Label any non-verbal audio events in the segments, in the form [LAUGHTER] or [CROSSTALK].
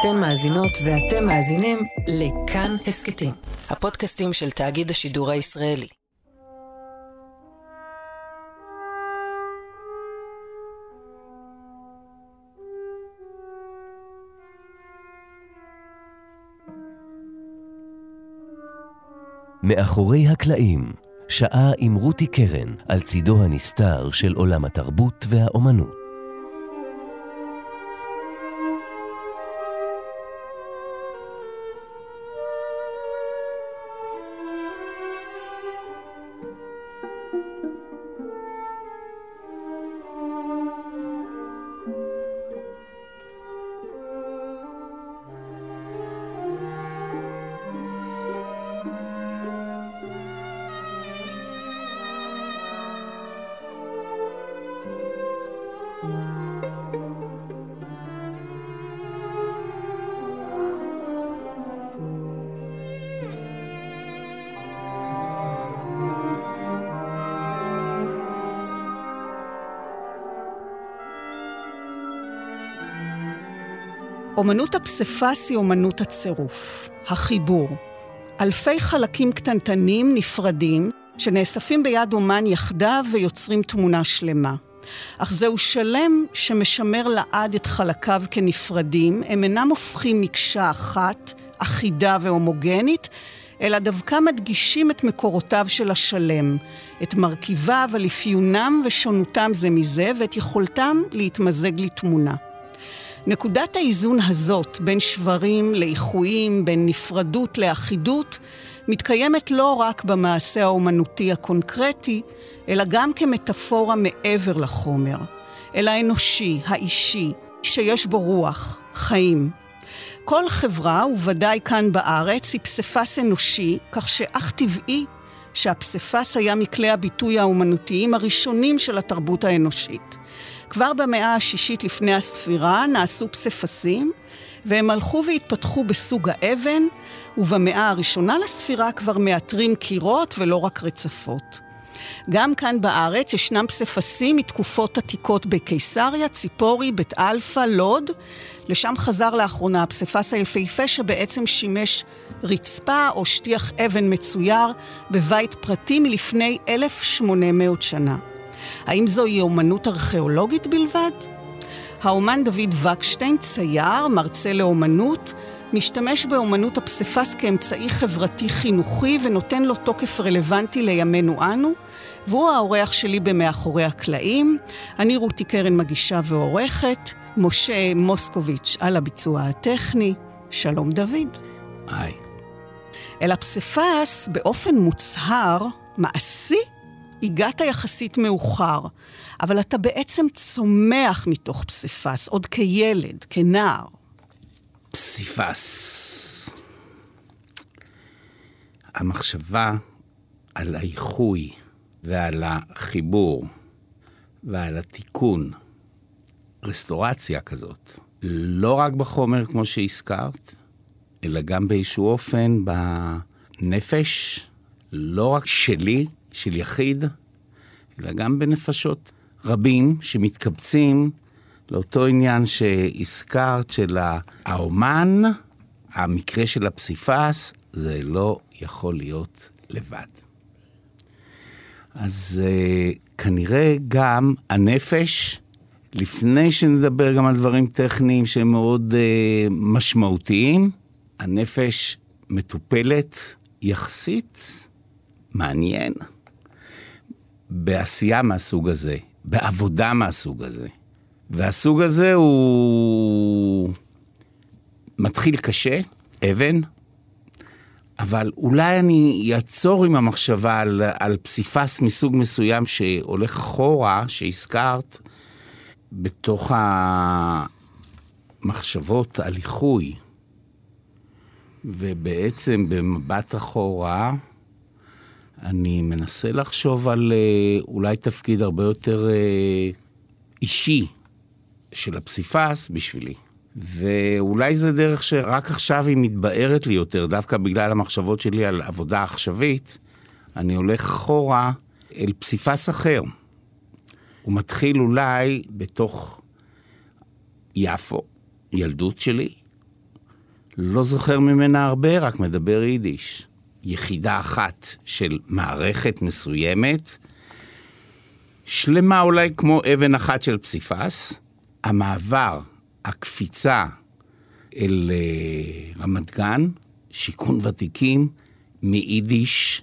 אתן מאזינות ואתם מאזינים לכאן הסכתים, הפודקאסטים של תאגיד השידור הישראלי. מאחורי הקלעים, שעה עם רותי קרן על צידו הנסתר של עולם התרבות והאומנות. אומנות הפסיפס היא אומנות הצירוף, החיבור. אלפי חלקים קטנטנים נפרדים שנאספים ביד אומן יחדיו ויוצרים תמונה שלמה. אך זהו שלם שמשמר לעד את חלקיו כנפרדים, הם אינם הופכים מקשה אחת, אחידה והומוגנית, אלא דווקא מדגישים את מקורותיו של השלם, את מרכיביו על אפיונם ושונותם זה מזה, ואת יכולתם להתמזג לתמונה. נקודת האיזון הזאת בין שברים לאיחויים, בין נפרדות לאחידות, מתקיימת לא רק במעשה האומנותי הקונקרטי, אלא גם כמטאפורה מעבר לחומר, אל האנושי, האישי, שיש בו רוח, חיים. כל חברה, וודאי כאן בארץ, היא פסיפס אנושי, כך שאך טבעי שהפסיפס היה מכלי הביטוי האומנותיים הראשונים של התרבות האנושית. כבר במאה השישית לפני הספירה נעשו פסיפסים, והם הלכו והתפתחו בסוג האבן, ובמאה הראשונה לספירה כבר מאתרים קירות ולא רק רצפות. גם כאן בארץ ישנם פסיפסים מתקופות עתיקות בקיסריה, ציפורי, בית אלפא, לוד. לשם חזר לאחרונה הפסיפס היפהפה שבעצם שימש רצפה או שטיח אבן מצויר בבית פרטי מלפני 1,800 שנה. האם זוהי אומנות ארכיאולוגית בלבד? האומן דוד וקשטיין, צייר, מרצה לאומנות, משתמש באומנות הפסיפס כאמצעי חברתי חינוכי ונותן לו תוקף רלוונטי לימינו אנו, והוא האורח שלי במאחורי הקלעים. אני רותי קרן מגישה ועורכת, משה מוסקוביץ' על הביצוע הטכני. שלום דוד. היי. אל הפסיפס באופן מוצהר, מעשי, הגעת יחסית מאוחר, אבל אתה בעצם צומח מתוך פסיפס, עוד כילד, כנער. פסיפס. המחשבה על האיחוי ועל החיבור ועל התיקון, רסטורציה כזאת, לא רק בחומר כמו שהזכרת, אלא גם באיזשהו אופן בנפש, לא רק שלי, של יחיד, אלא גם בנפשות רבים שמתקבצים לאותו עניין שהזכרת של האומן, המקרה של הפסיפס, זה לא יכול להיות לבד. אז uh, כנראה גם הנפש, לפני שנדבר גם על דברים טכניים שהם מאוד uh, משמעותיים, הנפש מטופלת יחסית מעניין. בעשייה מהסוג הזה, בעבודה מהסוג הזה. והסוג הזה הוא מתחיל קשה, אבן, אבל אולי אני אעצור עם המחשבה על, על פסיפס מסוג מסוים שהולך אחורה, שהזכרת, בתוך המחשבות על איחוי. ובעצם במבט אחורה, אני מנסה לחשוב על אה, אולי תפקיד הרבה יותר אה, אישי של הפסיפס בשבילי. ואולי זה דרך שרק עכשיו היא מתבארת לי יותר, דווקא בגלל המחשבות שלי על עבודה עכשווית, אני הולך אחורה אל פסיפס אחר. הוא מתחיל אולי בתוך יפו, ילדות שלי, לא זוכר ממנה הרבה, רק מדבר יידיש. יחידה אחת של מערכת מסוימת, שלמה אולי כמו אבן אחת של פסיפס, המעבר, הקפיצה אל uh, רמת גן, שיכון ותיקים, מיידיש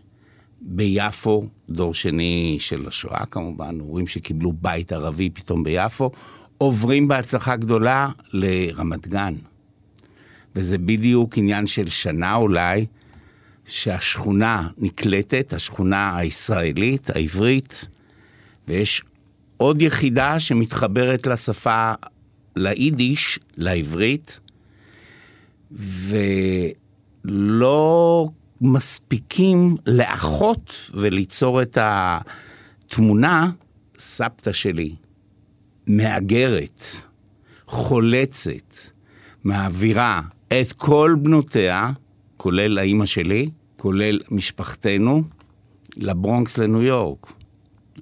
ביפו, דור שני של השואה כמובן, הורים שקיבלו בית ערבי פתאום ביפו, עוברים בהצלחה גדולה לרמת גן. וזה בדיוק עניין של שנה אולי, שהשכונה נקלטת, השכונה הישראלית, העברית, ויש עוד יחידה שמתחברת לשפה, ליידיש, לעברית, ולא מספיקים לאחות וליצור את התמונה, סבתא שלי, מהגרת, חולצת, מעבירה את כל בנותיה, כולל האימא שלי, כולל משפחתנו, לברונקס לניו יורק.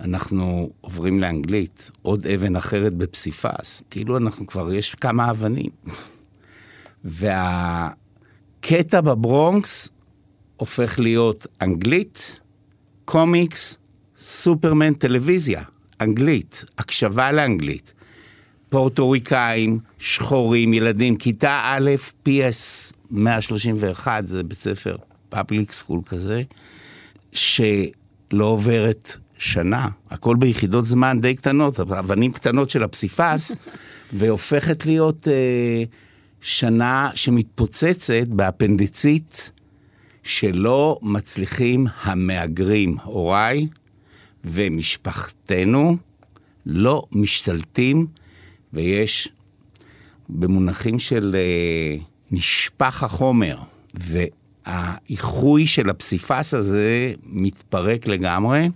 אנחנו עוברים לאנגלית, עוד אבן אחרת בפסיפס, כאילו אנחנו כבר, יש כמה אבנים. [LAUGHS] והקטע בברונקס הופך להיות אנגלית, קומיקס, סופרמן, טלוויזיה, אנגלית, הקשבה לאנגלית. פורטוריקאים, שחורים, ילדים, כיתה א', PS 131, זה בית ספר public school כזה, שלא עוברת שנה, הכל ביחידות זמן די קטנות, אבנים קטנות של הפסיפס, [LAUGHS] והופכת להיות אה, שנה שמתפוצצת באפנדיצית שלא מצליחים המהגרים, הוריי ומשפחתנו, לא משתלטים, ויש במונחים של אה, נשפך החומר, והאיחוי של הפסיפס הזה מתפרק לגמרי,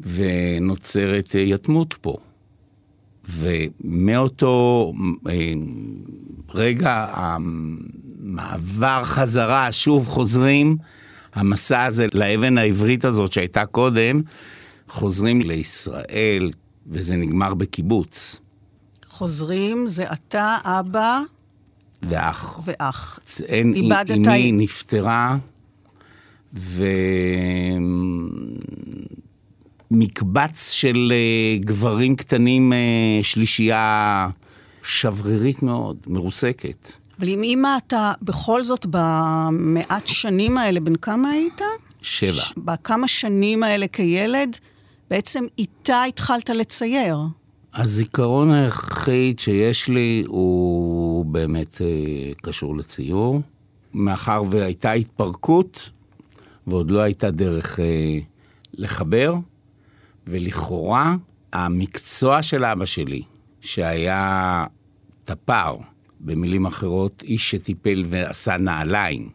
ונוצרת אה, יתמות פה. ומאותו אה, רגע המעבר חזרה, שוב חוזרים, המסע הזה לאבן העברית הזאת שהייתה קודם, חוזרים לישראל, וזה נגמר בקיבוץ. חוזרים, זה אתה, אבא ואח. ואח. אין, איבדת... אמי נפטרה, ומקבץ של אה, גברים קטנים, אה, שלישייה שברירית מאוד, מרוסקת. אבל עם אימא אתה בכל זאת במעט שנים האלה, בן כמה היית? שבע. בכמה שנים האלה כילד, בעצם איתה התחלת לצייר. הזיכרון היחיד שיש לי הוא באמת אה, קשור לציור. מאחר והייתה התפרקות, ועוד לא הייתה דרך אה, לחבר, ולכאורה המקצוע של אבא שלי, שהיה טפר, במילים אחרות, איש שטיפל ועשה נעליים.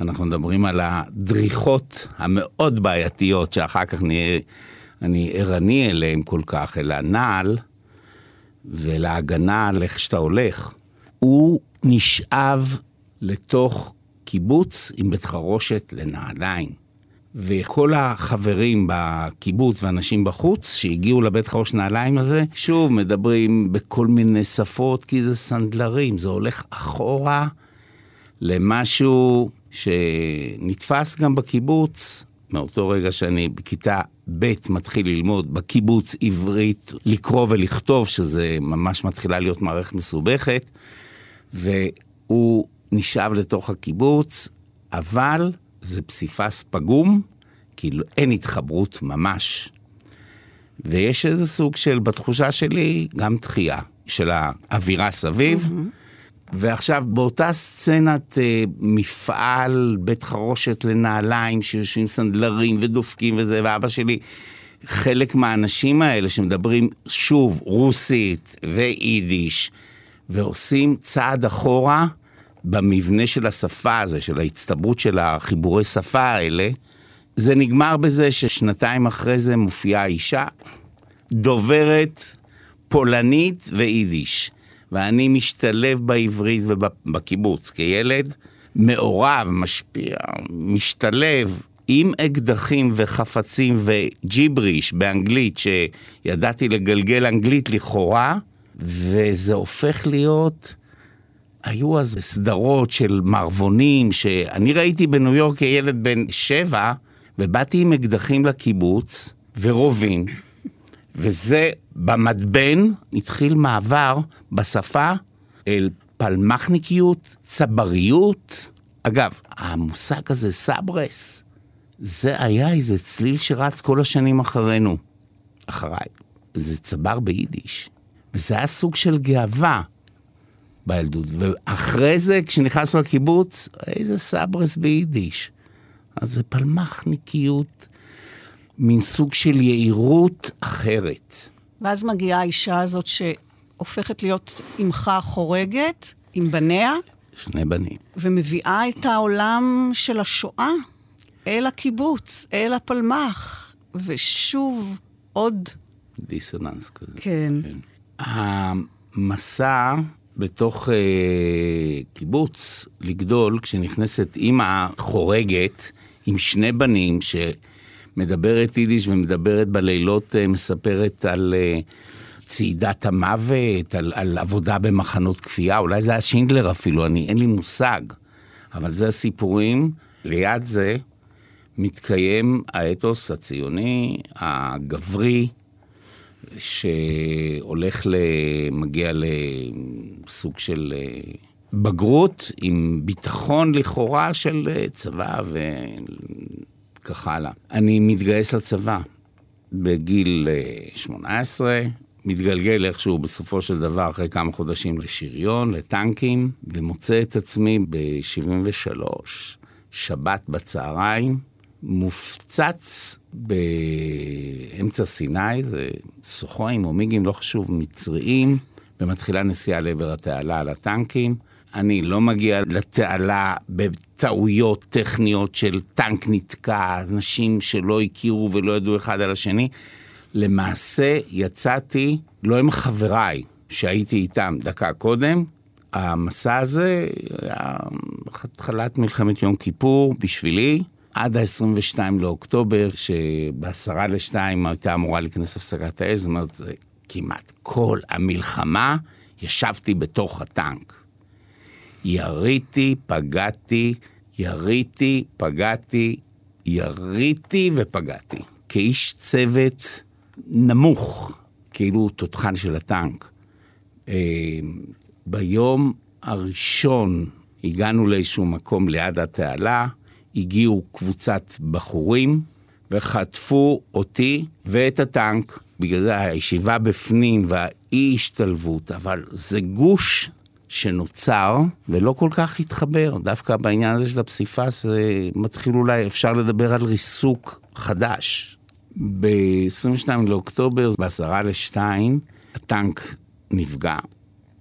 אנחנו מדברים על הדריכות המאוד בעייתיות, שאחר כך נהיה, אני ערני אליהן כל כך, אל הנעל ולהגנה על איך שאתה הולך. הוא נשאב לתוך קיבוץ עם בית חרושת לנעליים. וכל החברים בקיבוץ ואנשים בחוץ שהגיעו לבית חרוש נעליים הזה, שוב מדברים בכל מיני שפות, כי זה סנדלרים, זה הולך אחורה למשהו שנתפס גם בקיבוץ, מאותו רגע שאני בכיתה ב' מתחיל ללמוד בקיבוץ עברית, לקרוא ולכתוב, שזה ממש מתחילה להיות מערכת מסובכת, והוא נשאב לתוך הקיבוץ, אבל זה פסיפס פגום, כאילו אין התחברות ממש. ויש איזה סוג של, בתחושה שלי, גם דחייה של האווירה סביב. Mm-hmm. ועכשיו, באותה סצנת אה, מפעל בית חרושת לנעליים, שיושבים סנדלרים ודופקים וזה, ואבא שלי, חלק מהאנשים האלה שמדברים שוב רוסית ויידיש, ועושים צעד אחורה במבנה של השפה הזה, של ההצטברות של החיבורי שפה האלה, זה נגמר בזה ששנתיים אחרי זה מופיעה אישה, דוברת פולנית ויידיש. ואני משתלב בעברית ובקיבוץ כילד, מעורב, משפיע, משתלב עם אקדחים וחפצים וג'יבריש באנגלית, שידעתי לגלגל אנגלית לכאורה, וזה הופך להיות היו אז סדרות של מערבונים, שאני ראיתי בניו יורק כילד בן שבע, ובאתי עם אקדחים לקיבוץ ורובים, וזה, במדבן התחיל מעבר בשפה אל פלמחניקיות, צבריות. אגב, המושג הזה, סברס, זה היה איזה צליל שרץ כל השנים אחרינו, אחריי. זה צבר ביידיש, וזה היה סוג של גאווה בילדות. ואחרי זה, כשנכנסנו לקיבוץ, איזה סברס ביידיש. אז זה פלמחניקיות, מין סוג של יהירות אחרת. ואז מגיעה האישה הזאת שהופכת להיות אמך חורגת, עם בניה, שני בנים. ומביאה את העולם של השואה אל הקיבוץ, אל הפלמ"ח, ושוב עוד, דיסוננס כזה. כן. המסע בתוך אה, קיבוץ לגדול, כשנכנסת אימא חורגת עם שני בנים שמדברת יידיש ומדברת בלילות, אה, מספרת על אה, צעידת המוות, על, על עבודה במחנות כפייה, אולי זה היה שינדלר אפילו, אני, אין לי מושג. אבל זה הסיפורים. ליד זה מתקיים האתוס הציוני, הגברי, שהולך. מגיע לסוג של אה, בגרות עם ביטחון לכאורה של צבא וכך הלאה. אני מתגייס לצבא בגיל אה, 18, מתגלגל איכשהו בסופו של דבר אחרי כמה חודשים לשריון, לטנקים, ומוצא את עצמי ב-73, שבת בצהריים, מופצץ באמצע סיני, זה סוחויים או מיגים, לא חשוב, מצריים, ומתחילה נסיעה לעבר התעלה על הטנקים. אני לא מגיע לתעלה בטעויות טכניות של טנק נתקע, אנשים שלא הכירו ולא ידעו אחד על השני. למעשה יצאתי, לא עם חבריי, שהייתי איתם דקה קודם, המסע הזה היה התחלת מלחמת יום כיפור בשבילי, עד ה-22 לאוקטובר, שבעשרה לשתיים הייתה אמורה להיכנס הפסקת האש, זאת אומרת, כמעט כל המלחמה, ישבתי בתוך הטנק. יריתי, פגעתי, יריתי, פגעתי, יריתי ופגעתי. כאיש צוות נמוך, כאילו תותחן של הטנק. אה, ביום הראשון הגענו לאיזשהו מקום ליד התעלה, הגיעו קבוצת בחורים וחטפו אותי ואת הטנק. בגלל זה הישיבה בפנים והאי-השתלבות, אבל זה גוש שנוצר ולא כל כך התחבר. דווקא בעניין הזה של הפסיפס זה מתחיל אולי, אפשר לדבר על ריסוק חדש. ב-22 לאוקטובר, בעשרה לשתיים, הטנק נפגע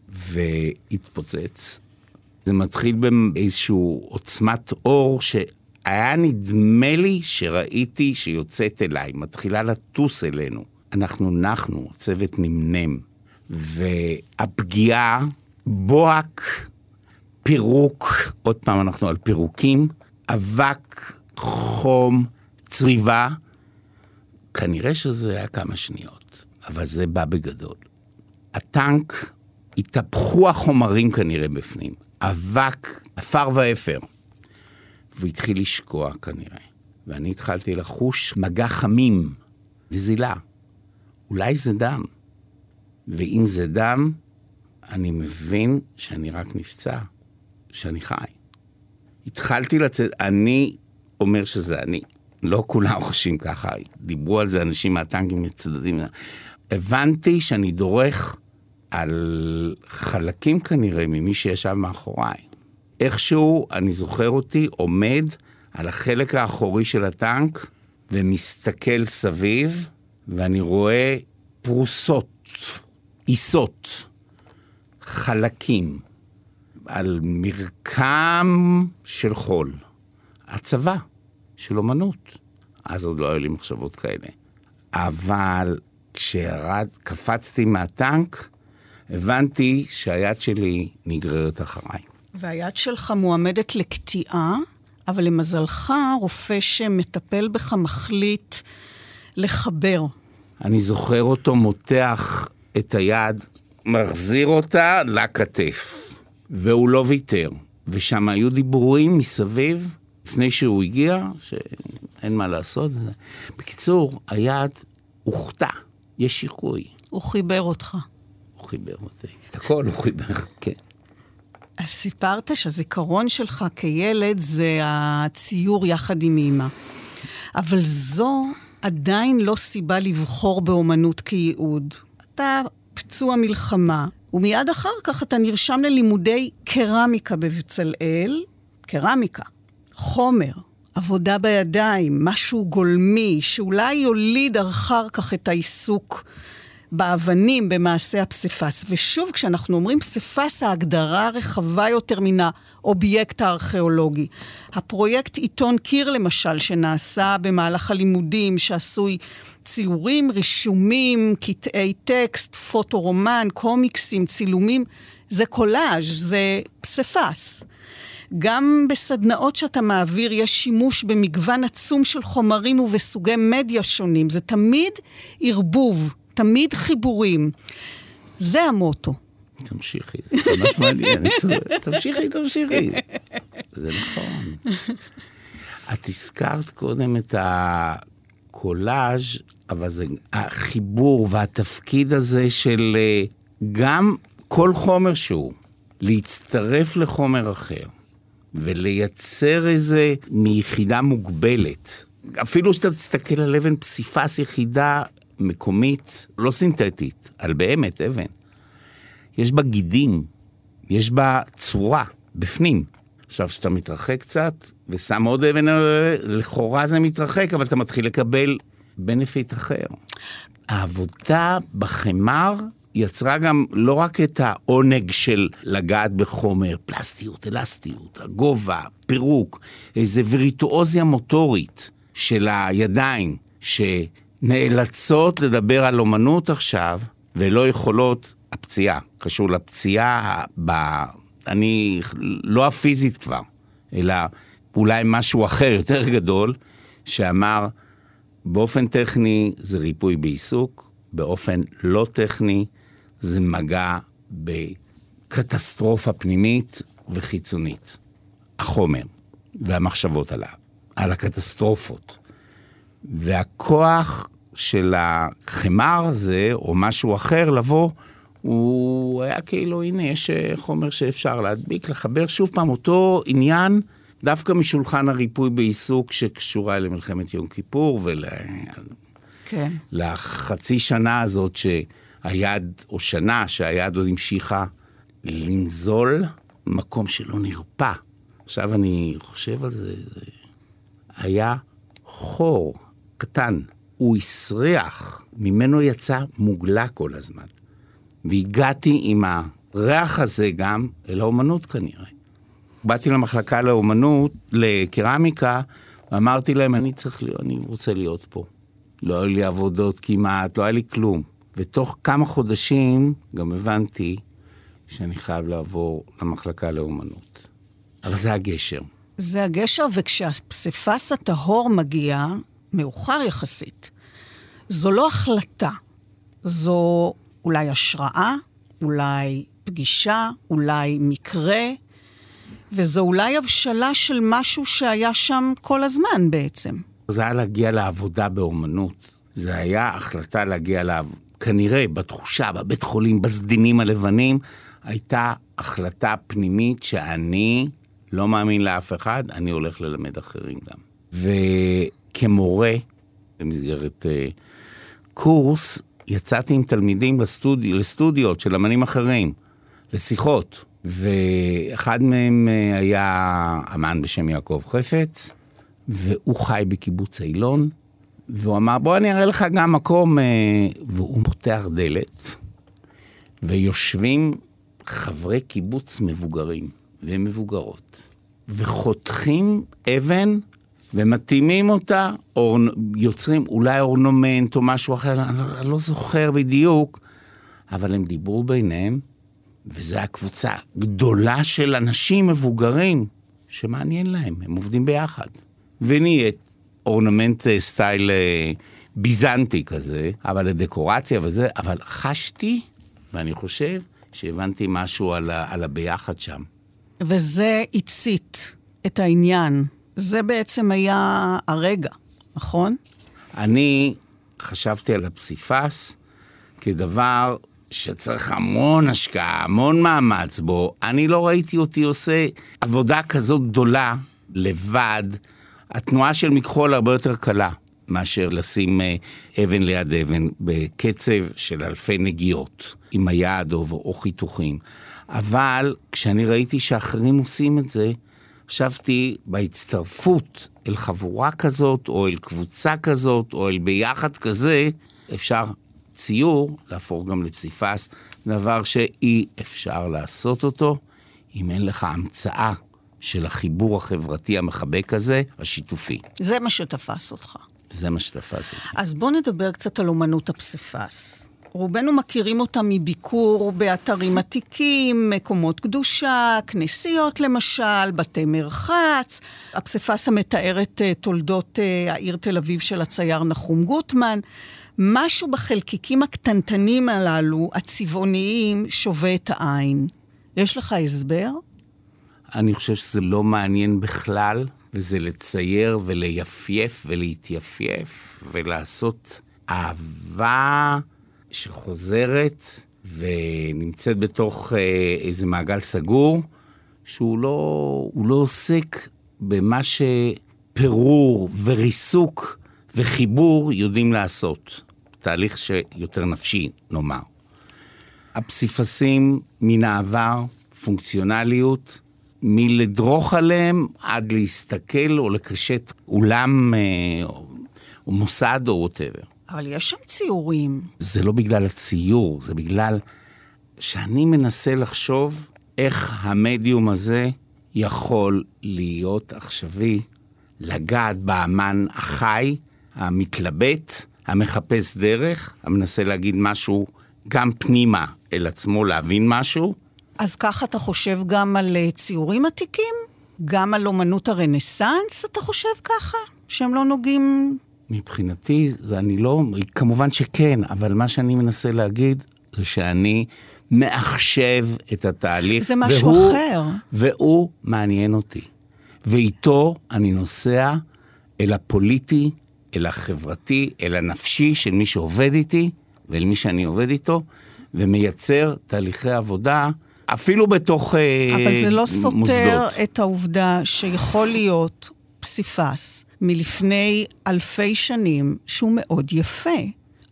והתפוצץ. זה מתחיל באיזושהי עוצמת אור שהיה נדמה לי שראיתי שיוצאת אליי, מתחילה לטוס אלינו. אנחנו נחנו, הצוות נמנם. והפגיעה, בוהק, פירוק, עוד פעם אנחנו על פירוקים, אבק, חום, צריבה. כנראה שזה היה כמה שניות, אבל זה בא בגדול. הטנק, התהפכו החומרים כנראה בפנים. אבק, עפר ואפר. והוא התחיל לשקוע כנראה. ואני התחלתי לחוש מגע חמים, נזילה. אולי זה דם. ואם זה דם, אני מבין שאני רק נפצע, שאני חי. התחלתי לצאת, אני אומר שזה אני. לא כולם חושבים ככה, דיברו על זה אנשים מהטנקים מצדדים. הבנתי שאני דורך על חלקים כנראה ממי שישב מאחוריי. איכשהו, אני זוכר אותי עומד על החלק האחורי של הטנק ומסתכל סביב, ואני רואה פרוסות, עיסות, חלקים, על מרקם של חול. הצבא של אומנות. אז עוד לא היו לי מחשבות כאלה. אבל כשירד, קפצתי מהטנק, הבנתי שהיד שלי נגררת אחריי. והיד שלך מועמדת לקטיעה, אבל למזלך, רופא שמטפל בך מחליט לחבר. אני זוכר אותו מותח את היד, מחזיר אותה לכתף. והוא לא ויתר. ושם היו דיבורים מסביב, לפני שהוא הגיע, שאין מה לעשות. בקיצור, היד הוחטא, יש שיקוי. הוא חיבר אותך. הוא חיבר אותי. את הכל הוא חיבר, כן. אז סיפרת שהזיכרון שלך כילד זה הציור יחד עם אימא. אבל זו עדיין לא סיבה לבחור באומנות כייעוד. אתה פצוע מלחמה, ומיד אחר כך אתה נרשם ללימודי קרמיקה בבצלאל, קרמיקה, חומר, עבודה בידיים, משהו גולמי, שאולי יוליד אחר כך את העיסוק באבנים, במעשה הפסיפס. ושוב, כשאנחנו אומרים פסיפס, ההגדרה רחבה יותר מן האובייקט הארכיאולוגי. הפרויקט עיתון קיר, למשל, שנעשה במהלך הלימודים, שעשוי ציורים, רישומים, קטעי טקסט, פוטו-רומן, קומיקסים, צילומים, זה קולאז', זה פסיפס. גם בסדנאות שאתה מעביר יש שימוש במגוון עצום של חומרים ובסוגי מדיה שונים. זה תמיד ערבוב, תמיד חיבורים. זה המוטו. תמשיכי, זה ממש מעניין, תמשיכי, תמשיכי. זה נכון. את הזכרת קודם את הקולאז', אבל זה החיבור והתפקיד הזה של אה, גם כל חומר שהוא, להצטרף לחומר אחר, ולייצר איזה מיחידה מוגבלת. אפילו שאתה תסתכל על אבן פסיפס יחידה מקומית, לא סינתטית, על באמת אבן. יש בה גידים, יש בה צורה, בפנים. עכשיו, כשאתה מתרחק קצת ושם עוד אבן, לכאורה זה מתרחק, אבל אתה מתחיל לקבל בנפיט אחר. העבודה בחמר יצרה גם לא רק את העונג של לגעת בחומר, פלסטיות, אלסטיות, הגובה, פירוק, איזה וירטואוזיה מוטורית של הידיים, שנאלצות לדבר על אומנות עכשיו, ולא יכולות, הפציעה, קשור לפציעה, ב... אני, לא הפיזית כבר, אלא אולי משהו אחר, יותר גדול, שאמר, באופן טכני זה ריפוי בעיסוק, באופן לא טכני זה מגע בקטסטרופה פנימית וחיצונית. החומר והמחשבות עליו, על הקטסטרופות. והכוח של החמר הזה, או משהו אחר, לבוא, הוא היה כאילו, הנה, יש חומר שאפשר להדביק, לחבר שוב פעם אותו עניין, דווקא משולחן הריפוי בעיסוק שקשורה למלחמת יום כיפור ולחצי כן. שנה הזאת ש... היד, או שנה שהיד עוד המשיכה לנזול, מקום שלא נרפא. עכשיו אני חושב על זה, זה היה חור קטן, הוא הסריח, ממנו יצא מוגלה כל הזמן. והגעתי עם הריח הזה גם אל האומנות כנראה. באתי למחלקה לאומנות, לקרמיקה, ואמרתי להם, אני צריך להיות, אני רוצה להיות פה. לא היו לי עבודות כמעט, לא היה לי כלום. ותוך כמה חודשים גם הבנתי שאני חייב לעבור למחלקה לאומנות. אבל זה הגשר. זה הגשר, וכשהפסיפס הטהור מגיע, מאוחר יחסית, זו לא החלטה. זו אולי השראה, אולי פגישה, אולי מקרה, וזו אולי הבשלה של משהו שהיה שם כל הזמן בעצם. זה היה להגיע לעבודה באומנות. זה היה החלטה להגיע לעבודה. כנראה בתחושה, בבית חולים, בסדינים הלבנים, הייתה החלטה פנימית שאני לא מאמין לאף אחד, אני הולך ללמד אחרים גם. וכמורה, במסגרת uh, קורס, יצאתי עם תלמידים לסטודי, לסטודיות של אמנים אחרים, לשיחות. ואחד מהם uh, היה אמן בשם יעקב חפץ, והוא חי בקיבוץ אילון, והוא אמר, בוא אני אראה לך גם מקום, אה, והוא פותח דלת, ויושבים חברי קיבוץ מבוגרים ומבוגרות, וחותכים אבן ומתאימים אותה, או יוצרים אולי אורנומנט או משהו אחר, אני לא, אני לא זוכר בדיוק, אבל הם דיברו ביניהם, וזו הקבוצה גדולה של אנשים מבוגרים שמעניין להם, הם עובדים ביחד. ונהיית אורנמנט אה, סטייל אה, ביזנטי כזה, אבל הדקורציה וזה, אבל חשתי, ואני חושב, שהבנתי משהו על, ה, על הביחד שם. וזה הצית את העניין. זה בעצם היה הרגע, נכון? אני חשבתי על הפסיפס כדבר שצריך המון השקעה, המון מאמץ בו. אני לא ראיתי אותי עושה עבודה כזאת גדולה לבד. התנועה של מכחול הרבה יותר קלה מאשר לשים אה, אבן ליד אבן בקצב של אלפי נגיעות, עם היד או, או חיתוכים. אבל כשאני ראיתי שאחרים עושים את זה, חשבתי בהצטרפות אל חבורה כזאת, או אל קבוצה כזאת, או אל ביחד כזה, אפשר ציור להפוך גם לפסיפס, דבר שאי אפשר לעשות אותו אם אין לך המצאה של החיבור החברתי המחבק הזה, השיתופי. זה מה שתפס אותך. זה מה שתפס אותי. אז בוא נדבר קצת על אומנות הפסיפס. רובנו מכירים אותה מביקור באתרים עתיקים, מקומות קדושה, כנסיות למשל, בתי מרחץ. הפסיפס המתאר את אה, תולדות אה, העיר תל אביב של הצייר נחום גוטמן. משהו בחלקיקים הקטנטנים הללו, הצבעוניים, שובה את העין. יש לך הסבר? אני חושב שזה לא מעניין בכלל, וזה לצייר ולייפייף ולהתייפייף ולעשות אהבה שחוזרת ונמצאת בתוך אה, איזה מעגל סגור, שהוא לא, לא עוסק במה שפירור וריסוק וחיבור יודעים לעשות. תהליך שיותר נפשי, נאמר. הפסיפסים מן העבר, פונקציונליות, מלדרוך עליהם עד להסתכל או לקשט אולם אה, או מוסד או ווטאבר. אבל יש שם ציורים. זה לא בגלל הציור, זה בגלל שאני מנסה לחשוב איך המדיום הזה יכול להיות עכשווי, לגעת באמן החי, המתלבט, המחפש דרך, המנסה להגיד משהו גם פנימה אל עצמו, להבין משהו. אז ככה אתה חושב גם על אה, ציורים עתיקים? גם על אומנות הרנסאנס, אתה חושב ככה? שהם לא נוגעים... מבחינתי, אני לא... כמובן שכן, אבל מה שאני מנסה להגיד זה שאני מעכשיו את התהליך. זה משהו והוא, אחר. והוא מעניין אותי. ואיתו אני נוסע אל הפוליטי, אל החברתי, אל הנפשי של מי שעובד איתי ואל מי שאני עובד איתו, ומייצר תהליכי עבודה, אפילו בתוך מוסדות. אבל זה לא סותר מוסדות. את העובדה שיכול להיות פסיפס מלפני אלפי שנים שהוא מאוד יפה.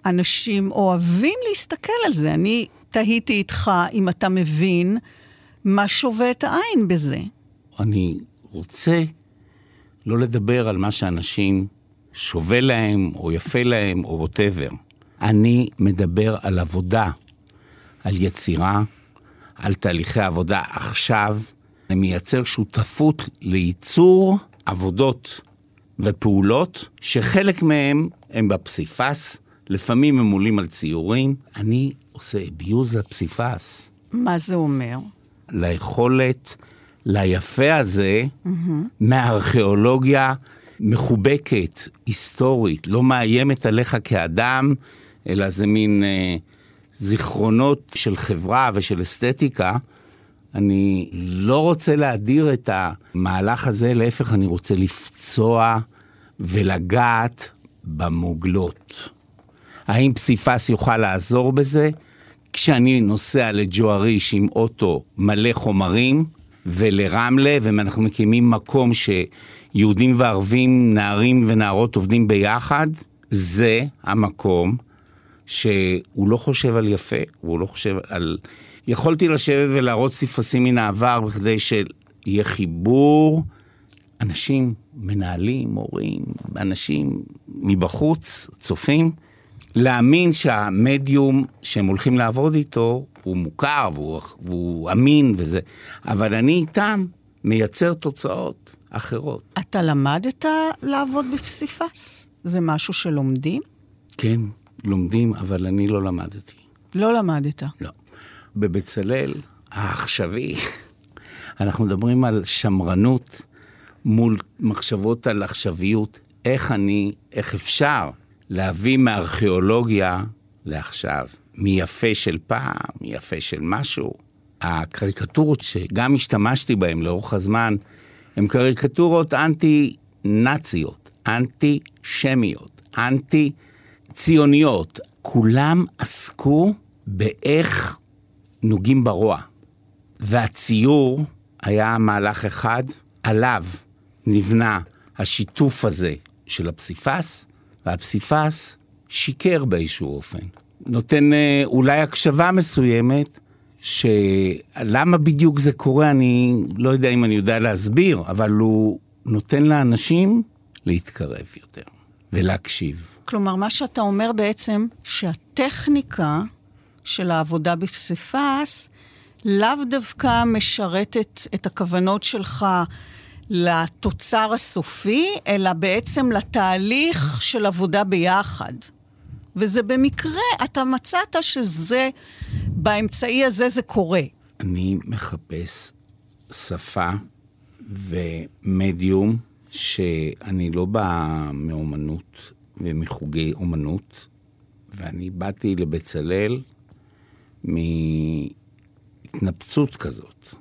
אנשים אוהבים להסתכל על זה. אני תהיתי איתך אם אתה מבין מה שובה את העין בזה. אני רוצה לא לדבר על מה שאנשים שווה להם, או יפה להם, או ווטאבר. אני מדבר על עבודה, על יצירה, על תהליכי עבודה עכשיו. אני מייצר שותפות לייצור עבודות ופעולות, שחלק מהם הם בפסיפס, לפעמים הם עולים על ציורים. אני עושה אביוז לפסיפס. מה זה אומר? ליכולת, ליפה הזה, mm-hmm. מהארכיאולוגיה מחובקת, היסטורית, לא מאיימת עליך כאדם, אלא זה מין אה, זיכרונות של חברה ושל אסתטיקה. אני לא רוצה להדיר את המהלך הזה, להפך, אני רוצה לפצוע ולגעת במוגלות. האם פסיפס יוכל לעזור בזה? כשאני נוסע לג'ואריש עם אוטו מלא חומרים, ולרמלה, ואנחנו מקימים מקום שיהודים וערבים, נערים ונערות עובדים ביחד, זה המקום שהוא לא חושב על יפה, הוא לא חושב על... יכולתי לשבת ולהראות סיפסים מן העבר בכדי שיהיה חיבור. אנשים, מנהלים, מורים, אנשים מבחוץ, צופים, להאמין שהמדיום שהם הולכים לעבוד איתו הוא מוכר והוא, והוא אמין וזה, אבל אני איתם מייצר תוצאות אחרות. אתה למדת לעבוד בפסיפס? זה משהו שלומדים? כן, לומדים, אבל אני לא למדתי. לא למדת? לא. בבצלאל העכשווי, אנחנו מדברים על שמרנות מול מחשבות על עכשוויות. איך אני, איך אפשר להביא מארכיאולוגיה לעכשיו. מיפה של פעם, מיפה של משהו. הקריקטורות שגם השתמשתי בהן לאורך הזמן, הן קריקטורות אנטי-נאציות, אנטי-שמיות, אנטי-ציוניות. כולם עסקו באיך נוגעים ברוע. והציור היה מהלך אחד, עליו נבנה השיתוף הזה של הפסיפס, והפסיפס שיקר באיזשהו אופן. נותן אה, אולי הקשבה מסוימת, שלמה בדיוק זה קורה, אני לא יודע אם אני יודע להסביר, אבל הוא נותן לאנשים להתקרב יותר ולהקשיב. כלומר, מה שאתה אומר בעצם, שהטכניקה של העבודה בפסיפס לאו דווקא משרתת את הכוונות שלך לתוצר הסופי, אלא בעצם לתהליך של עבודה ביחד. וזה במקרה, אתה מצאת שזה, באמצעי הזה זה קורה. אני מחפש שפה ומדיום שאני לא בא מאומנות ומחוגי אומנות, ואני באתי לבצלאל מהתנפצות כזאת.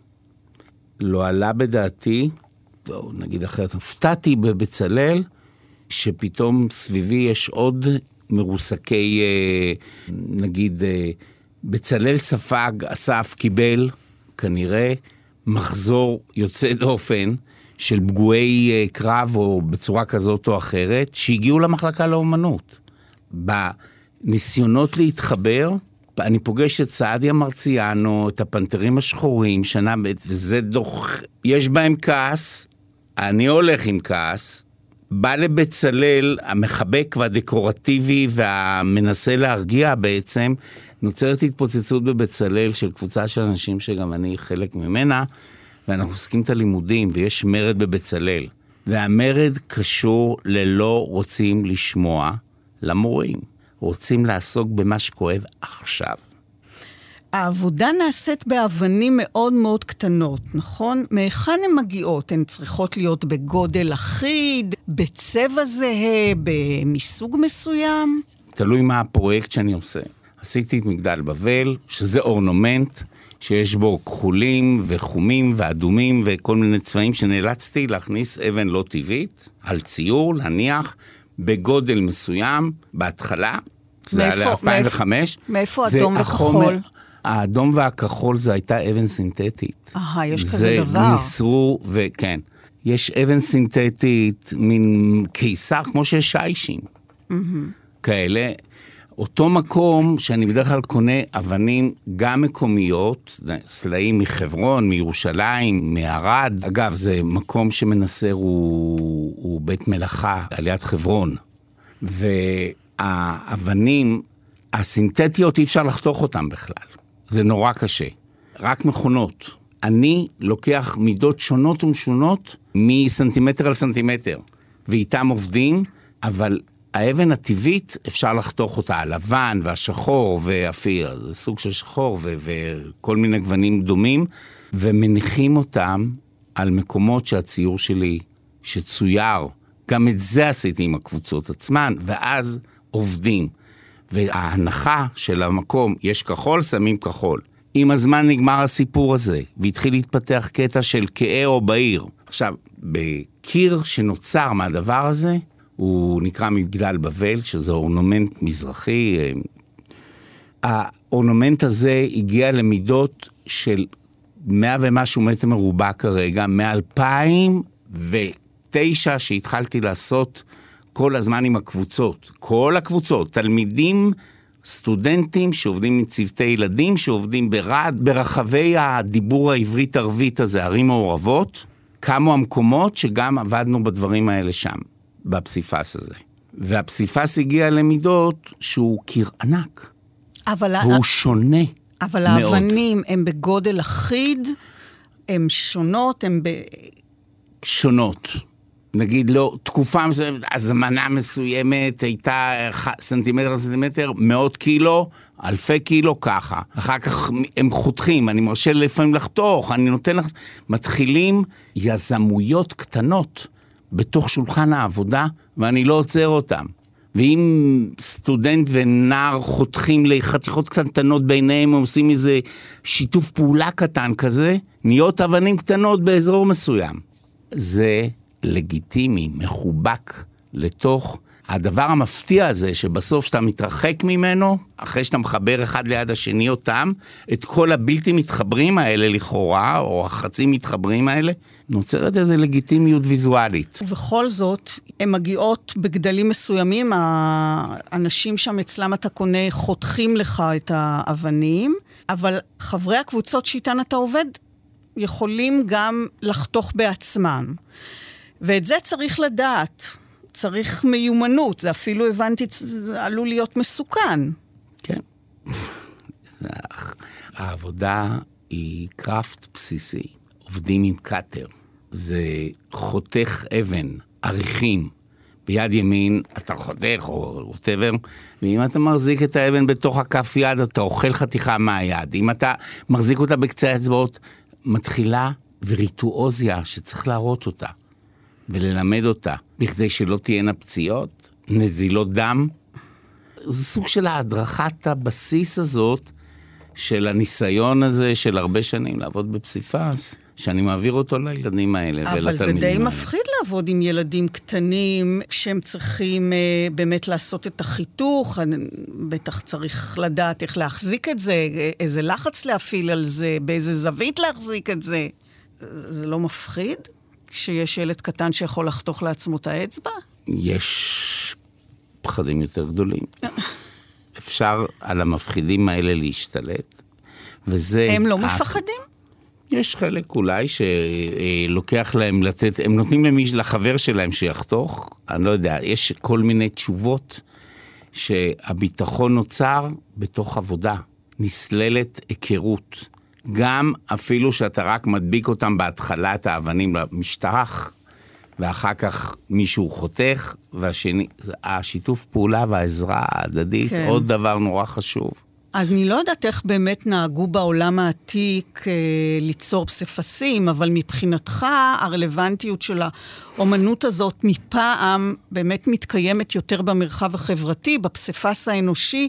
לא עלה בדעתי, או נגיד אחרת, הופתעתי בבצלאל, שפתאום סביבי יש עוד מרוסקי, אה, נגיד, אה, בצלאל ספג, אסף קיבל, כנראה, מחזור יוצא דופן של פגועי אה, קרב או בצורה כזאת או אחרת, שהגיעו למחלקה לאומנות. בניסיונות להתחבר, אני פוגש את סעדיה מרציאנו, את הפנתרים השחורים, שנה ב', וזה דוח... יש בהם כעס, אני הולך עם כעס, בא לבצלאל, המחבק והדקורטיבי והמנסה להרגיע בעצם, נוצרת התפוצצות בבצלאל של קבוצה של אנשים שגם אני חלק ממנה, ואנחנו עוסקים את הלימודים, ויש מרד בבצלאל. והמרד קשור ללא רוצים לשמוע למורים. רוצים לעסוק במה שכואב עכשיו. העבודה נעשית באבנים מאוד מאוד קטנות, נכון? מהיכן הן מגיעות? הן צריכות להיות בגודל אחיד, בצבע זהה, מסוג מסוים? תלוי מה הפרויקט שאני עושה. עשיתי את מגדל בבל, שזה אורנומנט שיש בו כחולים וחומים ואדומים וכל מיני צבעים שנאלצתי להכניס אבן לא טבעית על ציור, להניח בגודל מסוים בהתחלה. זה היה ל-2005. מאיפה אדום וכחול? האדום והכחול זה הייתה אבן סינתטית. אהה, יש כזה דבר. זה ניסרו, וכן. יש אבן סינתטית, מין קיסר, כמו שיש שיישים. Mm-hmm. כאלה. אותו מקום שאני בדרך כלל קונה אבנים גם מקומיות, סלעים מחברון, מירושלים, מערד. אגב, זה מקום שמנסר, הוא, הוא בית מלאכה על יד חברון. והאבנים הסינתטיות, אי אפשר לחתוך אותן בכלל. זה נורא קשה. רק מכונות. אני לוקח מידות שונות ומשונות מסנטימטר על סנטימטר, ואיתם עובדים, אבל האבן הטבעית, אפשר לחתוך אותה, הלבן והשחור ואפיר, זה סוג של שחור ו- וכל מיני גוונים דומים, ומניחים אותם על מקומות שהציור שלי, שצויר, גם את זה עשיתי עם הקבוצות עצמן, ואז עובדים. וההנחה של המקום, יש כחול, שמים כחול. עם הזמן נגמר הסיפור הזה, והתחיל להתפתח קטע של כהה או בעיר. עכשיו, בקיר שנוצר מהדבר הזה, הוא נקרא מגדל בבל, שזה אורנומנט מזרחי. האורנומנט הזה הגיע למידות של מאה ומשהו מטר מרובע כרגע, מ-2009 שהתחלתי לעשות כל הזמן עם הקבוצות. כל הקבוצות, תלמידים, סטודנטים שעובדים עם צוותי ילדים, שעובדים ברעד, ברחבי הדיבור העברית-ערבית הזה, ערים מעורבות, קמו המקומות שגם עבדנו בדברים האלה שם. בפסיפס הזה. והפסיפס הגיע למידות שהוא קיר ענק. אבל... והוא שונה אבל מאוד. האבנים הן בגודל אחיד, הן שונות, הן ב... שונות. נגיד לא, תקופה מסוימת, הזמנה מסוימת הייתה סנטימטר סנטימטר, מאות קילו, אלפי קילו, ככה. אחר כך הם חותכים, אני מרשה לפעמים לחתוך, אני נותן לך... מתחילים יזמויות קטנות. בתוך שולחן העבודה, ואני לא עוצר אותם. ואם סטודנט ונער חותכים לחתיכות קטנטנות ביניהם, הם עושים איזה שיתוף פעולה קטן כזה, נהיות אבנים קטנות באזור מסוים. זה לגיטימי, מחובק לתוך הדבר המפתיע הזה, שבסוף שאתה מתרחק ממנו, אחרי שאתה מחבר אחד ליד השני אותם, את כל הבלתי מתחברים האלה לכאורה, או החצי מתחברים האלה, נוצרת איזו לגיטימיות ויזואלית. ובכל זאת, הן מגיעות בגדלים מסוימים, האנשים שם אצלם אתה קונה חותכים לך את האבנים, אבל חברי הקבוצות שאיתן אתה עובד יכולים גם לחתוך בעצמם. ואת זה צריך לדעת. צריך מיומנות, זה אפילו הבנתי, זה עלול להיות מסוכן. כן. [LAUGHS] העבודה היא קראפט בסיסי. עובדים עם קאטר. זה חותך אבן, עריכים. ביד ימין אתה חותך או ווטאבר, ואם אתה מחזיק את האבן בתוך הכף יד, אתה אוכל חתיכה מהיד. אם אתה מחזיק אותה בקצה האצבעות, מתחילה וריטואוזיה שצריך להראות אותה. וללמד אותה, בכדי שלא תהיינה פציעות, נזילות דם. זה סוג של הדרכת הבסיס הזאת של הניסיון הזה של הרבה שנים לעבוד בפסיפס, שאני מעביר אותו לילדים האלה ולתלמידים האלה. אבל זה די מפחיד לעבוד עם ילדים קטנים, כשהם צריכים אה, באמת לעשות את החיתוך, בטח צריך לדעת איך להחזיק את זה, איזה לחץ להפעיל על זה, באיזה זווית להחזיק את זה. זה לא מפחיד? שיש ילד קטן שיכול לחתוך לעצמו את האצבע? יש פחדים יותר גדולים. אפשר על המפחידים האלה להשתלט, וזה... הם לא מפחדים? יש חלק אולי שלוקח להם לתת, הם נותנים למי, לחבר שלהם שיחתוך, אני לא יודע, יש כל מיני תשובות שהביטחון נוצר בתוך עבודה, נסללת היכרות. גם אפילו שאתה רק מדביק אותם בהתחלה את האבנים למשטח, ואחר כך מישהו חותך, והשני, השיתוף פעולה והעזרה ההדדית, כן. עוד דבר נורא חשוב. אז אני לא יודעת איך באמת נהגו בעולם העתיק אה, ליצור פסיפסים, אבל מבחינתך הרלוונטיות של האומנות הזאת מפעם באמת מתקיימת יותר במרחב החברתי, בפסיפס האנושי.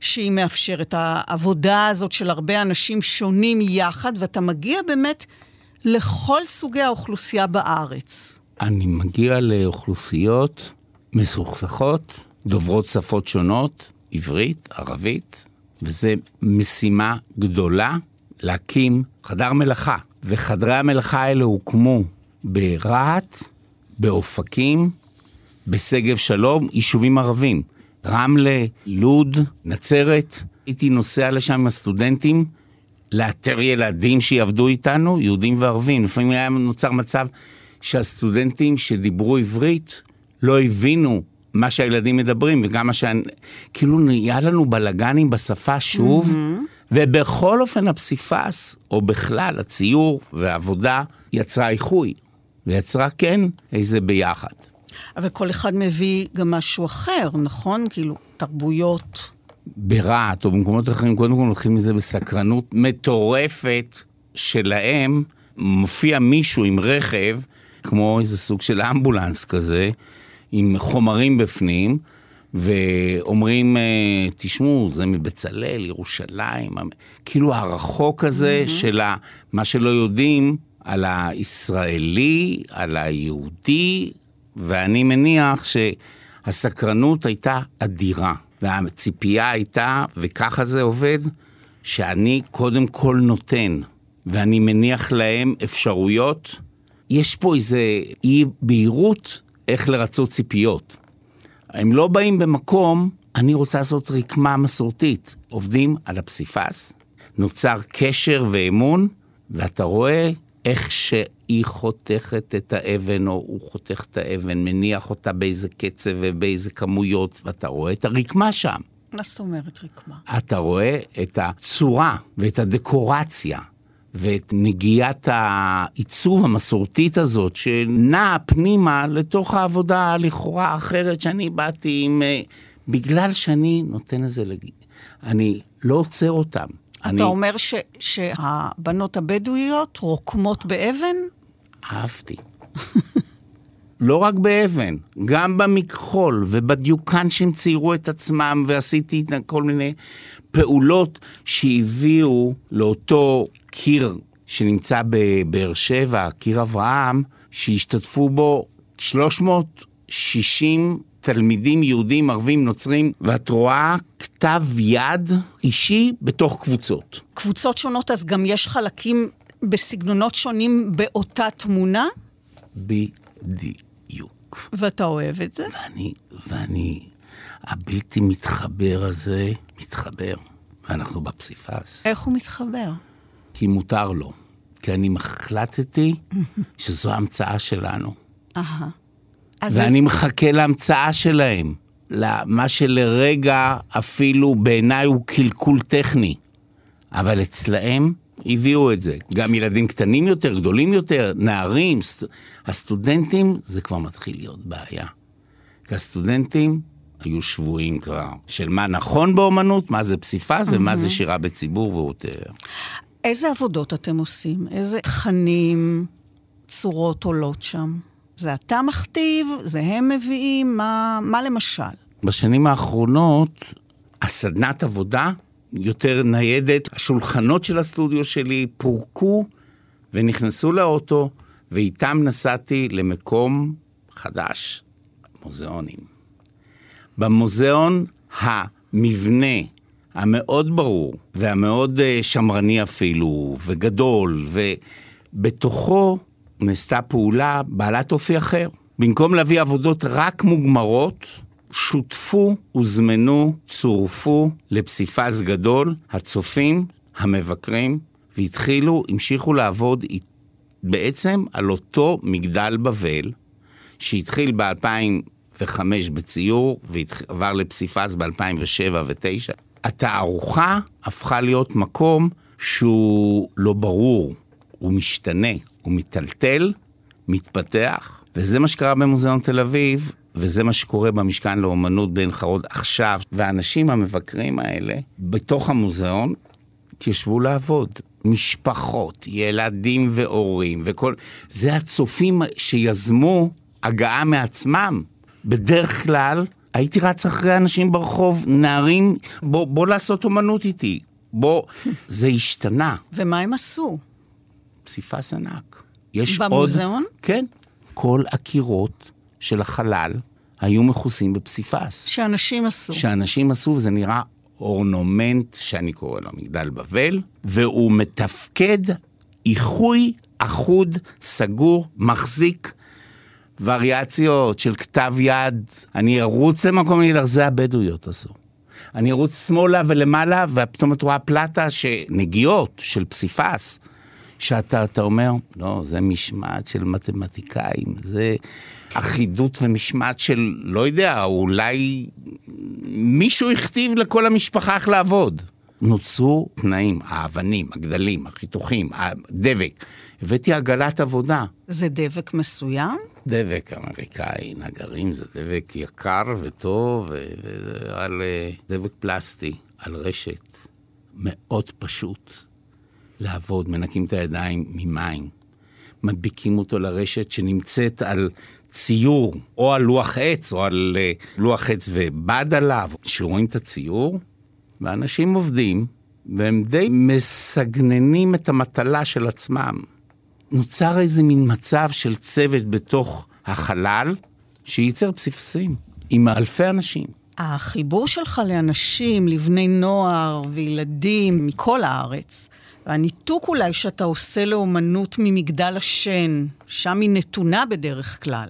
שהיא מאפשרת, העבודה הזאת של הרבה אנשים שונים יחד, ואתה מגיע באמת לכל סוגי האוכלוסייה בארץ. אני מגיע לאוכלוסיות מסוכסכות, דוברות שפות שונות, עברית, ערבית, וזו משימה גדולה להקים חדר מלאכה. וחדרי המלאכה האלה הוקמו ברהט, באופקים, בשגב שלום, יישובים ערבים. רמלה, לוד, נצרת. הייתי נוסע לשם עם הסטודנטים לאתר ילדים שיעבדו איתנו, יהודים וערבים. לפעמים היה נוצר מצב שהסטודנטים שדיברו עברית לא הבינו מה שהילדים מדברים, וגם מה ש... כאילו נהיה לנו בלאגנים בשפה שוב, mm-hmm. ובכל אופן הפסיפס, או בכלל הציור והעבודה, יצרה איחוי, ויצרה כן איזה ביחד. אבל כל אחד מביא גם משהו אחר, נכון? כאילו, תרבויות. ברהט או במקומות אחרים, קודם כל לוקחים מזה בסקרנות מטורפת שלהם. מופיע מישהו עם רכב, כמו איזה סוג של אמבולנס כזה, עם חומרים בפנים, ואומרים, אה, תשמעו, זה מבצלאל, ירושלים, כאילו הרחוק הזה mm-hmm. של מה שלא יודעים על הישראלי, על היהודי, ואני מניח שהסקרנות הייתה אדירה, והציפייה הייתה, וככה זה עובד, שאני קודם כל נותן, ואני מניח להם אפשרויות. יש פה איזה אי בהירות איך לרצות ציפיות. הם לא באים במקום, אני רוצה לעשות רקמה מסורתית. עובדים על הפסיפס, נוצר קשר ואמון, ואתה רואה איך שהיא חותכת את האבן, או הוא חותך את האבן, מניח אותה באיזה קצב ובאיזה כמויות, ואתה רואה את הרקמה שם. מה זאת אומרת רקמה? אתה רואה את הצורה ואת הדקורציה. ואת נגיעת העיצוב המסורתית הזאת, שנעה פנימה לתוך העבודה לכאורה האחרת שאני באתי עם... אה, בגלל שאני נותן לזה לג... אני לא עוצר אותם. אתה אני... אומר ש, שהבנות הבדואיות רוקמות באבן? אהבתי. [LAUGHS] לא רק באבן, גם במכחול ובדיוקן שהם ציירו את עצמם, ועשיתי כל מיני פעולות שהביאו לאותו קיר שנמצא בבאר שבע, קיר אברהם, שהשתתפו בו 360 תלמידים יהודים, ערבים, נוצרים, ואת רואה כתב יד אישי בתוך קבוצות. קבוצות שונות, אז גם יש חלקים בסגנונות שונים באותה תמונה? בדיוק. ואתה אוהב את זה? ואני, ואני, הבלתי מתחבר הזה, מתחבר. ואנחנו בפסיפס. איך הוא מתחבר? כי מותר לו. כי אני החלטתי שזו המצאה שלנו. אהה. ואני מחכה להמצאה שלהם. למה שלרגע אפילו בעיניי הוא קלקול טכני. אבל אצלהם הביאו את זה. גם ילדים קטנים יותר, גדולים יותר, נערים, סט... הסטודנטים, זה כבר מתחיל להיות בעיה. כי הסטודנטים היו שבויים כבר, של מה נכון באומנות, מה זה פסיפס ומה זה שירה בציבור ואותר. איזה עבודות אתם עושים? איזה תכנים, צורות עולות שם? זה אתה מכתיב? זה הם מביאים? מה, מה למשל? בשנים האחרונות, הסדנת עבודה יותר ניידת, השולחנות של הסטודיו שלי פורקו ונכנסו לאוטו, ואיתם נסעתי למקום חדש, מוזיאונים. במוזיאון המבנה המאוד ברור והמאוד אה, שמרני אפילו, וגדול, ובתוכו נעשתה פעולה בעלת אופי אחר. במקום להביא עבודות רק מוגמרות, שותפו, הוזמנו, צורפו לפסיפס גדול, הצופים, המבקרים, והתחילו, המשיכו לעבוד בעצם על אותו מגדל בבל, שהתחיל ב-2005 בציור, ועבר לפסיפס ב-2007 ו-2009. התערוכה הפכה להיות מקום שהוא לא ברור, הוא משתנה, הוא מיטלטל, מתפתח, וזה מה שקרה במוזיאון תל אביב, וזה מה שקורה במשכן לאומנות בעין חרוד עכשיו. והאנשים המבקרים האלה, בתוך המוזיאון, התיישבו לעבוד. משפחות, ילדים והורים וכל... זה הצופים שיזמו הגעה מעצמם. בדרך כלל הייתי רץ אחרי אנשים ברחוב, נערים, בוא, בוא לעשות אומנות איתי. בוא, [LAUGHS] זה השתנה. ומה הם עשו? פסיפס ענק. יש במוזיאון? עוד... כן. כל הקירות של החלל היו מכוסים בפסיפס. שאנשים עשו. שאנשים עשו, וזה נראה אורנומנט שאני קורא לו מגדל בבל, והוא מתפקד איחוי אחוד, סגור, מחזיק וריאציות של כתב יד. אני ארוץ למקום, לך, זה הבדואיות עשו. אני ארוץ שמאלה ולמעלה, ופתאום את רואה פלטה, נגיעות של פסיפס. שאתה אתה אומר, לא, זה משמעת של מתמטיקאים, זה אחידות ומשמעת של, לא יודע, אולי מישהו הכתיב לכל המשפחה איך לעבוד. נוצרו תנאים, האבנים, הגדלים, החיתוכים, הדבק. הבאתי עגלת עבודה. זה דבק מסוים? דבק אמריקאי, נגרים זה דבק יקר וטוב, ועל אה, דבק פלסטי, על רשת. מאוד פשוט. לעבוד, מנקים את הידיים ממים, מדביקים אותו לרשת שנמצאת על ציור, או על לוח עץ, או על uh, לוח עץ ובד עליו, שרואים את הציור, ואנשים עובדים, והם די מסגננים את המטלה של עצמם. נוצר איזה מין מצב של צוות בתוך החלל, שייצר פסיפסים, עם אלפי אנשים. החיבור שלך לאנשים, לבני נוער וילדים מכל הארץ, והניתוק אולי שאתה עושה לאומנות ממגדל השן, שם היא נתונה בדרך כלל.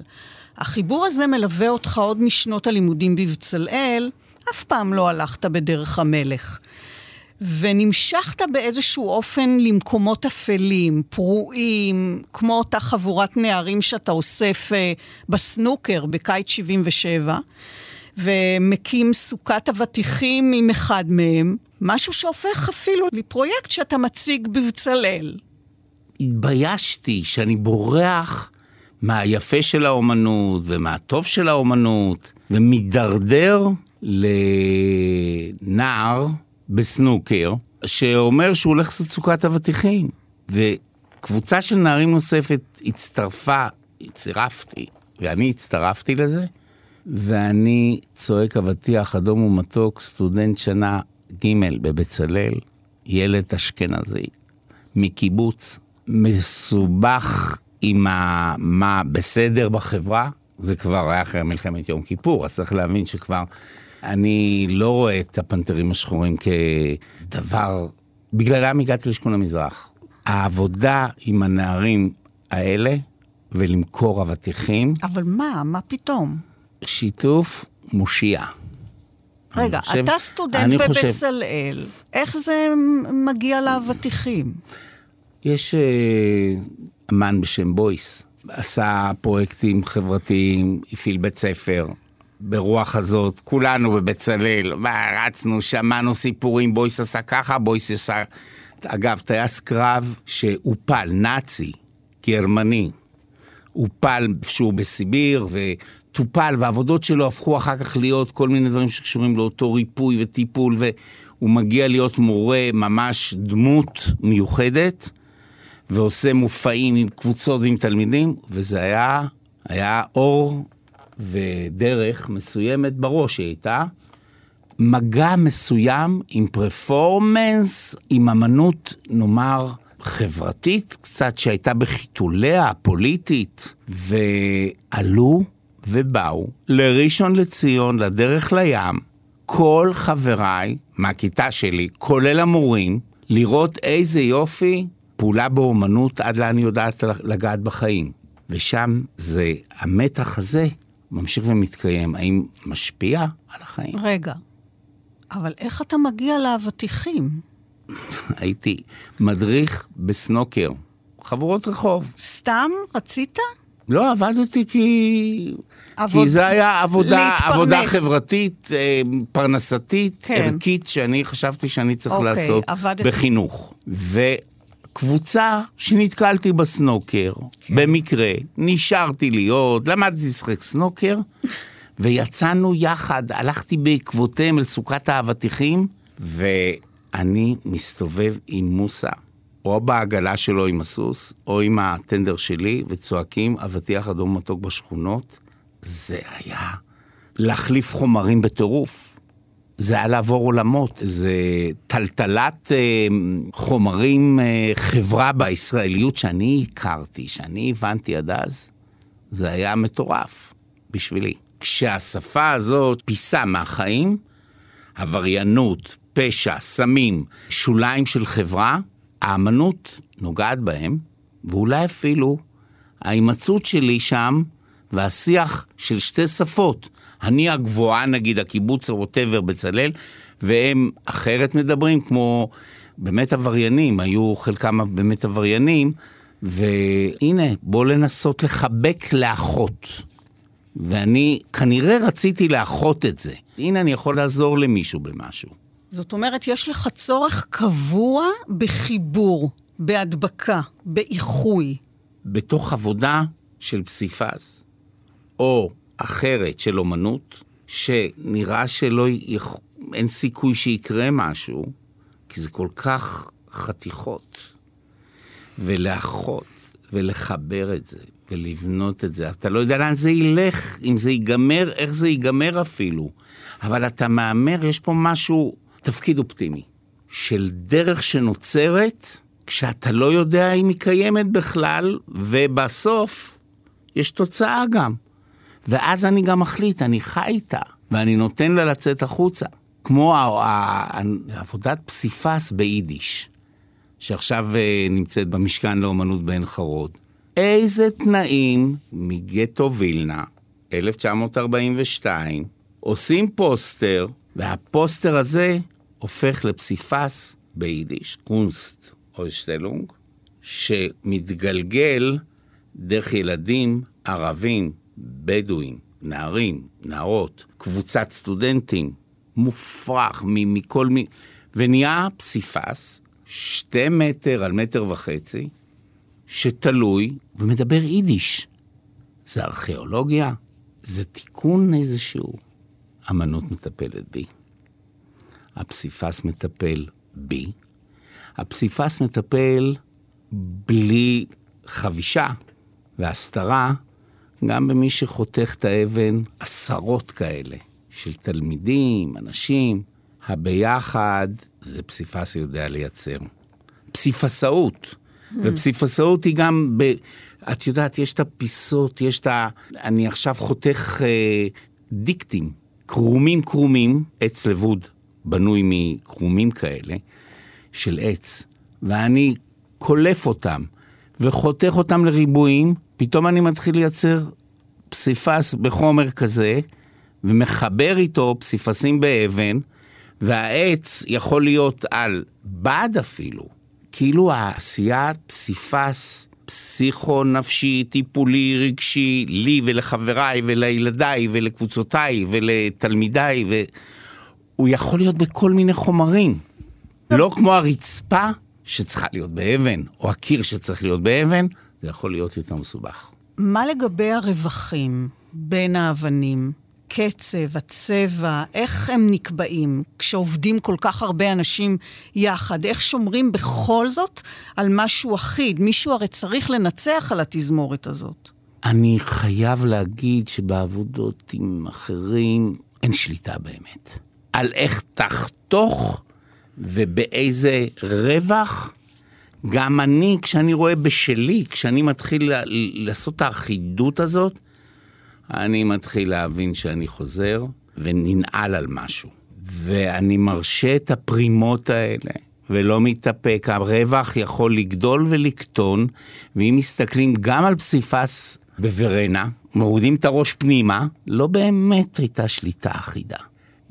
החיבור הזה מלווה אותך עוד משנות הלימודים בבצלאל, אף פעם לא הלכת בדרך המלך. ונמשכת באיזשהו אופן למקומות אפלים, פרועים, כמו אותה חבורת נערים שאתה אוסף אה, בסנוקר בקיץ 77. ומקים סוכת אבטיחים עם אחד מהם, משהו שהופך אפילו לפרויקט שאתה מציג בבצלאל. התביישתי שאני בורח מהיפה של האומנות ומהטוב של האומנות, ומידרדר לנער בסנוקר, שאומר שהוא הולך לעשות סוכת אבטיחים. וקבוצה של נערים נוספת הצטרפה, צירפתי, ואני הצטרפתי לזה, ואני צועק אבטיח אדום ומתוק, סטודנט שנה ג' בבצלאל, ילד אשכנזי, מקיבוץ, מסובך עם ה... מה בסדר בחברה, זה כבר היה אחרי מלחמת יום כיפור, אז צריך להבין שכבר... אני לא רואה את הפנתרים השחורים כדבר... בגללם הגעתי לשכון המזרח. העבודה עם הנערים האלה ולמכור אבטיחים, אבל מה, מה פתאום? שיתוף מושיע. רגע, חושב- אתה סטודנט אני חושב- בבצלאל, איך זה מגיע לאבטיחים? יש אה, אמן בשם בויס, עשה פרויקטים חברתיים, הפעיל בית ספר. ברוח הזאת, כולנו בבצלאל, מה, רצנו, שמענו סיפורים, בויס עשה ככה, בויס עשה... אגב, טייס קרב שהופל, נאצי, גרמני, הופל שהוא בסיביר, וטופל, והעבודות שלו הפכו אחר כך להיות כל מיני דברים שקשורים לאותו ריפוי וטיפול, והוא מגיע להיות מורה, ממש דמות מיוחדת, ועושה מופעים עם קבוצות ועם תלמידים, וזה היה, היה אור ודרך מסוימת בראש היא הייתה. מגע מסוים עם פרפורמנס, עם אמנות, נאמר, חברתית קצת, שהייתה בחיתוליה הפוליטית, ועלו ובאו לראשון לציון, לדרך לים, כל חבריי מהכיתה שלי, כולל המורים, לראות איזה יופי פעולה באומנות עד לאן היא יודעת לגעת בחיים. ושם זה, המתח הזה ממשיך ומתקיים. האם משפיע על החיים? רגע, אבל איך אתה מגיע לאבטיחים? [LAUGHS] הייתי מדריך בסנוקר, חבורות רחוב. סתם רצית? לא, עבדתי כי... עבוד- כי זה היה עבודה, להתפרנס. עבודה חברתית, אה, פרנסתית, כן. ערכית, שאני חשבתי שאני צריך אוקיי, לעשות עבדת- בחינוך. וקבוצה שנתקלתי בסנוקר, כן. במקרה, נשארתי להיות, למדתי לשחק סנוקר, ויצאנו יחד, הלכתי בעקבותיהם אל סוכת האבטיחים, ואני מסתובב עם מוסה. או בעגלה שלו עם הסוס, או עם הטנדר שלי, וצועקים אבטיח אדום מתוק בשכונות. זה היה להחליף חומרים בטירוף. זה היה לעבור עולמות, זה טלטלת אה, חומרים, אה, חברה בישראליות שאני הכרתי, שאני הבנתי עד אז, זה היה מטורף בשבילי. כשהשפה הזאת פיסה מהחיים, עבריינות, פשע, סמים, שוליים של חברה, האמנות נוגעת בהם, ואולי אפילו ההימצאות שלי שם והשיח של שתי שפות, אני הגבוהה נגיד, הקיבוץ או ווטאבר בצלאל, והם אחרת מדברים, כמו באמת עבריינים, היו חלקם באמת עבריינים, והנה, בוא לנסות לחבק לאחות. ואני כנראה רציתי לאחות את זה. הנה, אני יכול לעזור למישהו במשהו. זאת אומרת, יש לך צורך קבוע בחיבור, בהדבקה, באיחוי. בתוך עבודה של פסיפס, או אחרת של אומנות, שנראה שלא. אין סיכוי שיקרה משהו, כי זה כל כך חתיכות. ולאחות, ולחבר את זה, ולבנות את זה. אתה לא יודע לאן זה ילך, אם זה ייגמר, איך זה ייגמר אפילו. אבל אתה מהמר, יש פה משהו, תפקיד אופטימי, של דרך שנוצרת כשאתה לא יודע אם היא קיימת בכלל, ובסוף יש תוצאה גם. ואז אני גם מחליט, אני חי איתה, ואני נותן לה לצאת החוצה. כמו עבודת פסיפס ביידיש, שעכשיו אה, נמצאת במשכן לאומנות בעין חרוד. איזה תנאים מגטו וילנה, 1942, עושים פוסטר, והפוסטר הזה הופך לפסיפס ביידיש, קונסט אוישטלונג, שמתגלגל דרך ילדים ערבים, בדואים, נערים, נערות, קבוצת סטודנטים, מופרך מכל מי... ונהיה פסיפס, שתי מטר על מטר וחצי, שתלוי ומדבר יידיש. זה ארכיאולוגיה, זה תיקון איזשהו. אמנות מטפלת בי. הפסיפס מטפל בי. הפסיפס מטפל בלי חבישה והסתרה, גם במי שחותך את האבן, עשרות כאלה של תלמידים, אנשים, הביחד, זה פסיפס יודע לייצר. פסיפסאות. ופסיפסאות היא גם ב... את יודעת, יש את הפיסות, יש את ה... אני עכשיו חותך אה, דיקטים, קרומים קרומים, עץ לבוד בנוי מקרומים כאלה, של עץ, ואני קולף אותם וחותך אותם לריבועים, פתאום אני מתחיל לייצר פסיפס בחומר כזה, ומחבר איתו פסיפסים באבן, והעץ יכול להיות על בד אפילו. כאילו העשייה פסיפס פסיכו-נפשי, טיפולי, רגשי, לי ולחבריי ולילדיי ולקבוצותיי ולתלמידיי, והוא יכול להיות בכל מיני חומרים. לא כמו הרצפה שצריכה להיות באבן, או הקיר שצריך להיות באבן, זה יכול להיות יותר מסובך. מה לגבי הרווחים בין האבנים? הקצב, הצבע, איך הם נקבעים כשעובדים כל כך הרבה אנשים יחד? איך שומרים בכל זאת על משהו אחיד? מישהו הרי צריך לנצח על התזמורת הזאת. אני חייב להגיד שבעבודות עם אחרים אין שליטה באמת. על איך תחתוך ובאיזה רווח. גם אני, כשאני רואה בשלי, כשאני מתחיל לעשות את האחידות הזאת, אני מתחיל להבין שאני חוזר וננעל על משהו. ואני מרשה את הפרימות האלה, ולא מתאפק. הרווח יכול לגדול ולקטון, ואם מסתכלים גם על פסיפס בוורנה, מורידים את הראש פנימה, לא באמת הייתה שליטה אחידה.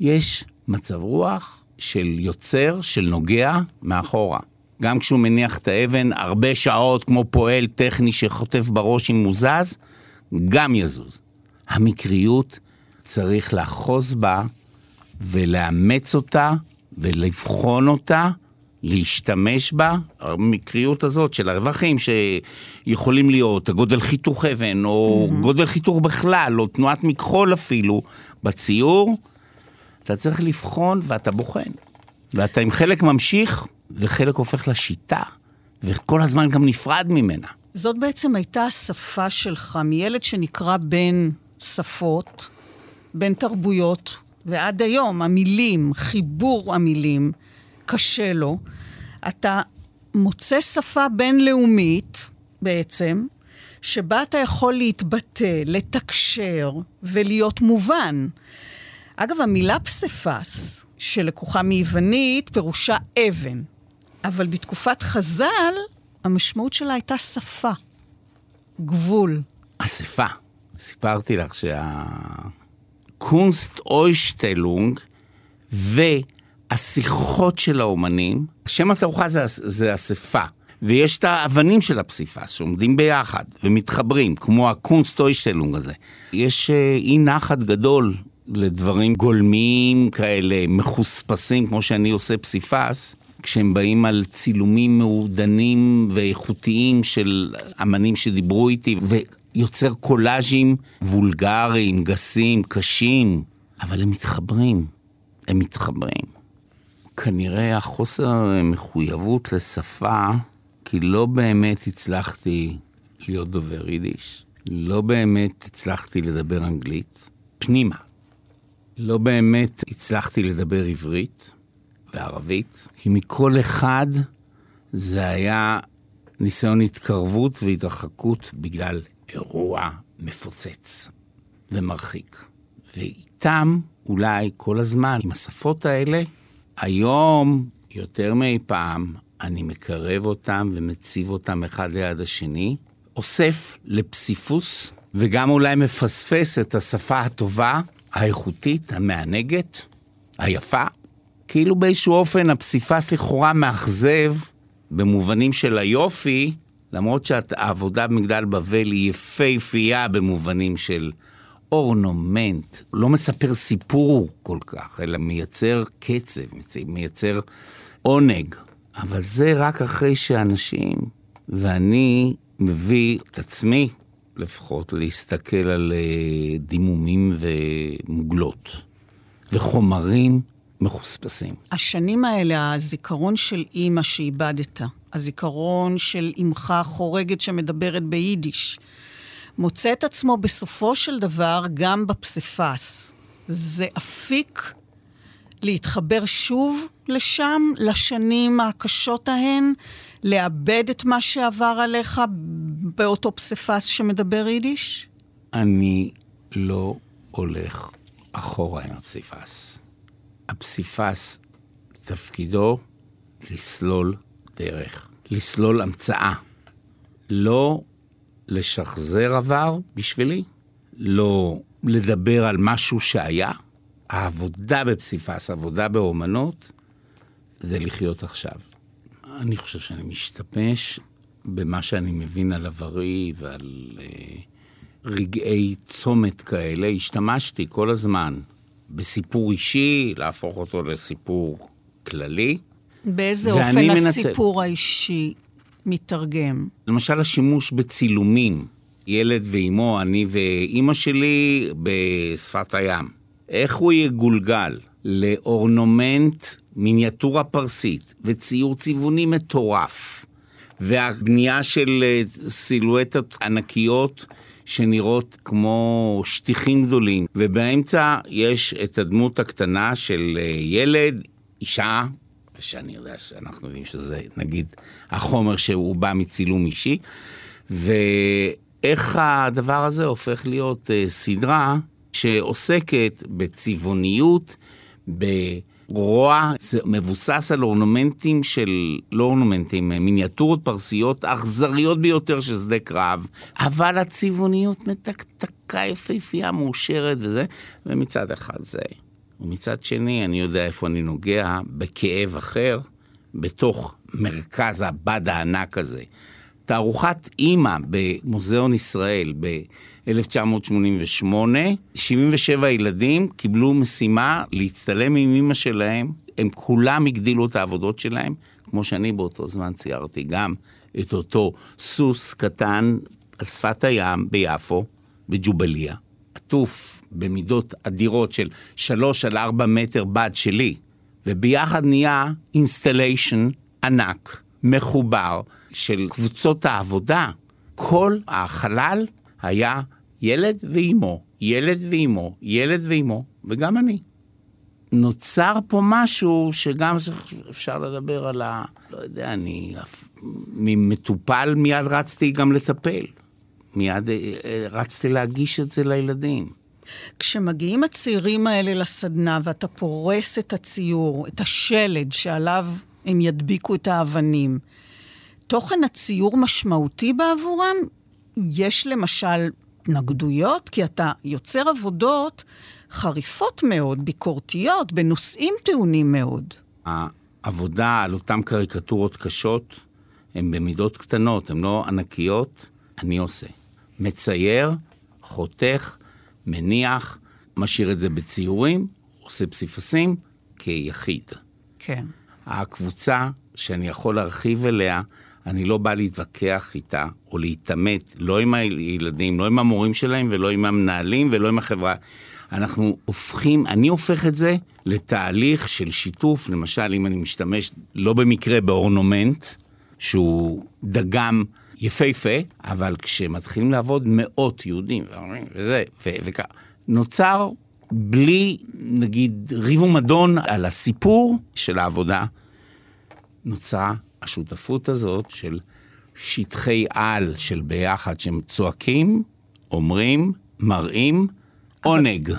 יש מצב רוח של יוצר, של נוגע, מאחורה. גם כשהוא מניח את האבן, הרבה שעות כמו פועל טכני שחוטף בראש אם הוא זז, גם יזוז. המקריות, צריך לאחוז בה ולאמץ אותה ולבחון אותה, להשתמש בה, המקריות הזאת של הרווחים שיכולים להיות, הגודל חיתוך אבן, או mm-hmm. גודל חיתוך בכלל, או תנועת מכחול אפילו, בציור, אתה צריך לבחון ואתה בוחן. ואתה עם חלק ממשיך, וחלק הופך לשיטה, וכל הזמן גם נפרד ממנה. זאת בעצם הייתה השפה שלך, מילד שנקרא בן שפות, בין תרבויות, ועד היום המילים, חיבור המילים, קשה לו. אתה מוצא שפה בינלאומית, בעצם, שבה אתה יכול להתבטא, לתקשר ולהיות מובן. אגב, המילה פסיפס, שלקוחה מיוונית, פירושה אבן. אבל בתקופת חז"ל, המשמעות שלה הייתה שפה, גבול. אספה. סיפרתי לך שהקונסט אוישטלונג והשיחות של האומנים, שם התערוכה זה, זה אספה. ויש את האבנים של הפסיפס שעומדים ביחד ומתחברים, כמו הקונסט אוישטלונג הזה. יש אה, אי נחת גדול לדברים גולמיים כאלה, מחוספסים, כמו שאני עושה פסיפס, כשהם באים על צילומים מעודנים ואיכותיים של אמנים שדיברו איתי, יוצר קולאז'ים וולגריים, גסים, קשים, אבל הם מתחברים. הם מתחברים. כנראה החוסר מחויבות לשפה, כי לא באמת הצלחתי להיות דובר יידיש. לא באמת הצלחתי לדבר אנגלית, פנימה. לא באמת הצלחתי לדבר עברית וערבית, כי מכל אחד זה היה ניסיון התקרבות והתרחקות בגלל אירוע מפוצץ ומרחיק. ואיתם, אולי כל הזמן, עם השפות האלה, היום, יותר מאי פעם, אני מקרב אותם ומציב אותם אחד ליד השני, אוסף לפסיפוס, וגם אולי מפספס את השפה הטובה, האיכותית, המענגת, היפה. כאילו באיזשהו אופן הפסיפס לכאורה מאכזב, במובנים של היופי, למרות שהעבודה במגדל בבל היא יפהפייה במובנים של אורנומנט, לא מספר סיפור כל כך, אלא מייצר קצב, מייצר עונג. אבל זה רק אחרי שאנשים, ואני מביא את עצמי, לפחות, להסתכל על אה, דימומים ומוגלות, וחומרים מחוספסים. השנים האלה, הזיכרון של אימא שאיבדת, הזיכרון של אמך החורגת שמדברת ביידיש, מוצא את עצמו בסופו של דבר גם בפסיפס. זה אפיק להתחבר שוב לשם, לשנים הקשות ההן, לאבד את מה שעבר עליך באותו פסיפס שמדבר יידיש? אני לא הולך אחורה עם הפסיפס. הפסיפס, תפקידו לסלול דרך, לסלול המצאה. לא לשחזר עבר בשבילי, לא לדבר על משהו שהיה. העבודה בפסיפס, עבודה באומנות, זה לחיות עכשיו. אני חושב שאני משתמש במה שאני מבין על עברי ועל אה, רגעי צומת כאלה. השתמשתי כל הזמן בסיפור אישי, להפוך אותו לסיפור כללי. באיזה אופן מנצל... הסיפור האישי מתרגם? למשל, השימוש בצילומים. ילד ואימו, אני ואימא שלי בשפת הים. איך הוא יגולגל לאורנומנט מיניאטורה פרסית וציור צבעוני מטורף, והבנייה של אה, סילואטות ענקיות שנראות כמו שטיחים גדולים, ובאמצע יש את הדמות הקטנה של אה, ילד, אישה, שאני יודע שאנחנו יודעים שזה נגיד החומר שהוא בא מצילום אישי, ואיך הדבר הזה הופך להיות uh, סדרה שעוסקת בצבעוניות, ברוע, זה מבוסס על אורנומנטים של, לא אורנומנטים, מיניאטורות פרסיות אכזריות ביותר של שדה קרב, אבל הצבעוניות מתקתקה יפהפייה, מאושרת וזה, ומצד אחד זה. ומצד שני, אני יודע איפה אני נוגע, בכאב אחר, בתוך מרכז הבד הענק הזה. תערוכת אימא במוזיאון ישראל ב-1988, 77 ילדים קיבלו משימה להצטלם עם אימא שלהם, הם כולם הגדילו את העבודות שלהם, כמו שאני באותו זמן ציירתי גם את אותו סוס קטן על שפת הים ביפו, בג'ובליה, עטוף במידות אדירות של שלוש על ארבע מטר בד שלי, וביחד נהיה installation ענק, מחובר, של קבוצות העבודה. כל החלל היה ילד ואימו, ילד ואימו, ילד ואימו, וגם אני. נוצר פה משהו שגם אפשר לדבר על ה... לא יודע, אני... ממטופל מיד רצתי גם לטפל. מיד אה, אה, רצתי להגיש את זה לילדים. כשמגיעים הצעירים האלה לסדנה ואתה פורס את הציור, את השלד שעליו הם ידביקו את האבנים, תוכן הציור משמעותי בעבורם? יש למשל התנגדויות? כי אתה יוצר עבודות חריפות מאוד, ביקורתיות, בנושאים טעונים מאוד. העבודה על אותן קריקטורות קשות הן במידות קטנות, הן לא ענקיות, אני עושה. מצייר, חותך, מניח, משאיר את זה בציורים, עושה פסיפסים כיחיד. כן. הקבוצה שאני יכול להרחיב אליה, אני לא בא להתווכח איתה או להתעמת, לא עם הילדים, לא עם המורים שלהם ולא עם המנהלים ולא עם החברה. אנחנו הופכים, אני הופך את זה לתהליך של שיתוף, למשל, אם אני משתמש לא במקרה באורנומנט, שהוא דגם יפהפה, אבל כשמתחילים לעבוד מאות יהודים, וזה, וכך, נוצר בלי, נגיד, ריב ומדון על הסיפור של העבודה, נוצרה השותפות הזאת של שטחי על של ביחד, שהם צועקים, אומרים, מראים, עונג.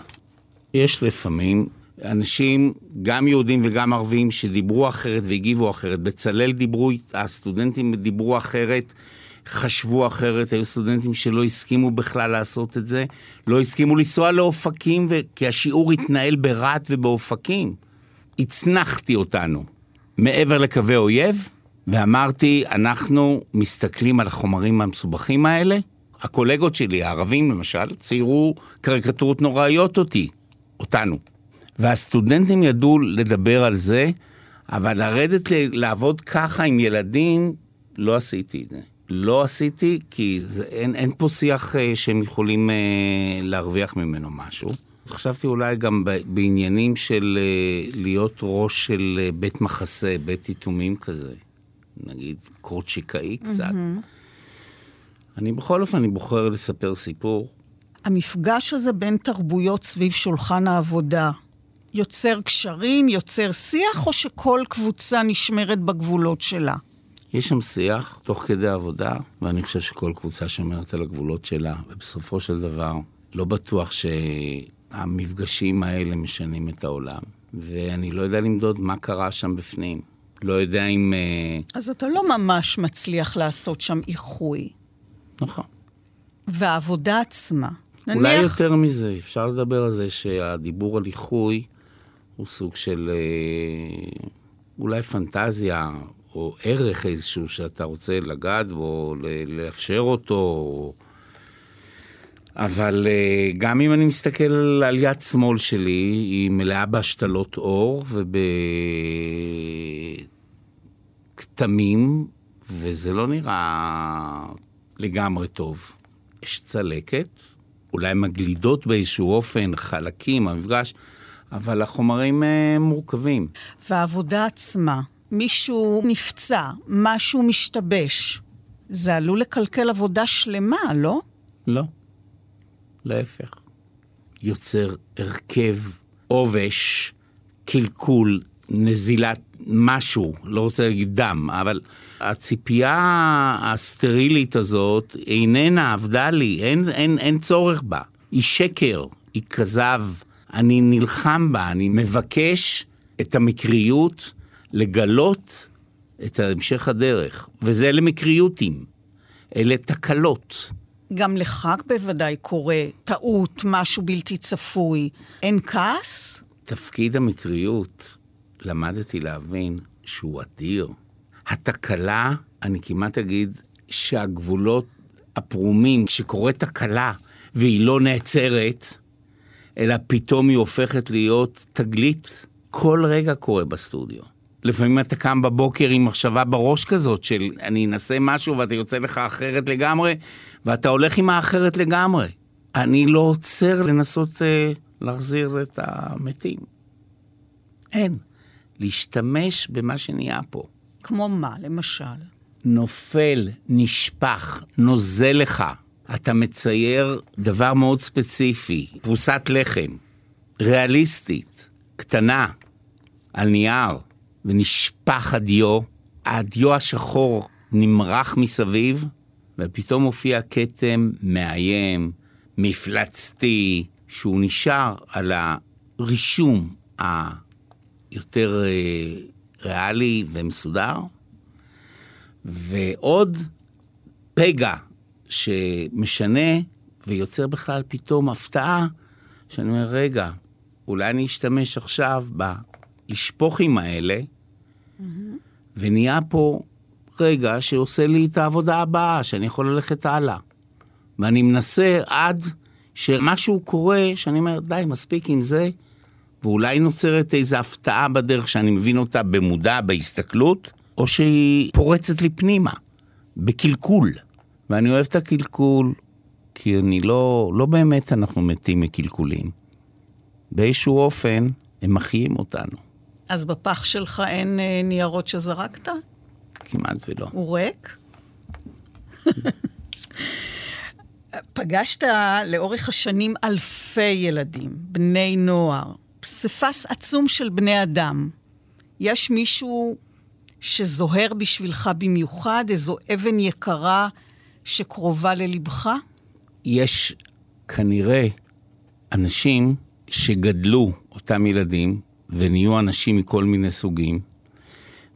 יש לפעמים אנשים, גם יהודים וגם ערבים, שדיברו אחרת והגיבו אחרת. בצלאל דיברו, הסטודנטים דיברו אחרת, חשבו אחרת, היו סטודנטים שלא הסכימו בכלל לעשות את זה, לא הסכימו לנסוע לאופקים, כי השיעור התנהל ברהט ובאופקים. הצנחתי אותנו מעבר לקווי אויב, ואמרתי, אנחנו מסתכלים על החומרים המסובכים האלה. הקולגות שלי, הערבים למשל, ציירו קריקטורות נוראיות אותי, אותנו. והסטודנטים ידעו לדבר על זה, אבל לרדת לעבוד ככה עם ילדים, לא עשיתי את זה. לא עשיתי, כי זה, אין, אין פה שיח אה, שהם יכולים אה, להרוויח ממנו משהו. חשבתי אולי גם בעניינים של אה, להיות ראש של אה, בית מחסה, בית יתומים כזה. נגיד קורצ'יקאי קצת. Mm-hmm. אני בכל אופן, אני בוחר לספר סיפור. המפגש הזה בין תרבויות סביב שולחן העבודה יוצר קשרים, יוצר שיח, או שכל קבוצה נשמרת בגבולות שלה? יש שם שיח תוך כדי עבודה, ואני חושב שכל קבוצה שומרת על הגבולות שלה, ובסופו של דבר, לא בטוח שהמפגשים האלה משנים את העולם. ואני לא יודע למדוד מה קרה שם בפנים. לא יודע אם... אה, אז אתה לא ממש מצליח לעשות שם איחוי. נכון. והעבודה עצמה. אולי יותר מזה, אפשר לדבר על זה שהדיבור על איחוי הוא סוג של אה, אולי פנטזיה, או ערך איזשהו שאתה רוצה לגעת בו, לאפשר אותו. אבל אה, גם אם אני מסתכל על יד שמאל שלי, היא מלאה בהשתלות עור ובכתמים, וזה לא נראה לגמרי טוב. יש צלקת, אולי מגלידות באיזשהו אופן, חלקים, המפגש, אבל החומרים אה, מורכבים. והעבודה עצמה, מישהו נפצע, משהו משתבש, זה עלול לקלקל עבודה שלמה, לא? לא. להפך. יוצר הרכב, עובש, קלקול, נזילת משהו, לא רוצה להגיד דם, אבל הציפייה הסטרילית הזאת איננה עבדה לי, אין, אין, אין צורך בה. היא שקר, היא כזב, אני נלחם בה, אני מבקש את המקריות לגלות את המשך הדרך, וזה למקריותים, אלה תקלות. גם לך בוודאי קורה טעות, משהו בלתי צפוי. אין כעס? תפקיד המקריות, למדתי להבין שהוא אדיר. התקלה, אני כמעט אגיד שהגבולות הפרומים, כשקורית תקלה והיא לא נעצרת, אלא פתאום היא הופכת להיות תגלית. כל רגע קורה בסטודיו. לפעמים אתה קם בבוקר עם מחשבה בראש כזאת של אני אנסה משהו ואתה יוצא לך אחרת לגמרי, ואתה הולך עם האחרת לגמרי. אני לא עוצר לנסות אה, להחזיר את המתים. אין. להשתמש במה שנהיה פה. כמו מה, למשל? נופל, נשפך, נוזל לך. אתה מצייר דבר מאוד ספציפי, פרוסת לחם, ריאליסטית, קטנה, על נייר, ונשפך הדיו, הדיו השחור נמרח מסביב, ופתאום מופיע כתם מאיים, מפלצתי, שהוא נשאר על הרישום היותר אה, ריאלי ומסודר, ועוד פגע שמשנה ויוצר בכלל פתאום הפתעה, שאני אומר, רגע, אולי אני אשתמש עכשיו בלשפוכים האלה, mm-hmm. ונהיה פה רגע שעושה לי את העבודה הבאה, שאני יכול ללכת הלאה. ואני מנסה עד שמשהו קורה, שאני אומר, די, מספיק עם זה, ואולי נוצרת איזו הפתעה בדרך שאני מבין אותה במודע, בהסתכלות, או שהיא פורצת לי פנימה, בקלקול. ואני אוהב את הקלקול, כי אני לא, לא באמת אנחנו מתים מקלקולים. באיזשהו אופן, הם מחיים אותנו. אז בפח שלך אין אה, ניירות שזרקת? כמעט ולא. הוא ריק? [LAUGHS] פגשת לאורך השנים אלפי ילדים, בני נוער, פסיפס עצום של בני אדם. יש מישהו שזוהר בשבילך במיוחד, איזו אבן יקרה שקרובה ללבך? יש כנראה אנשים שגדלו, אותם ילדים, ונהיו אנשים מכל מיני סוגים,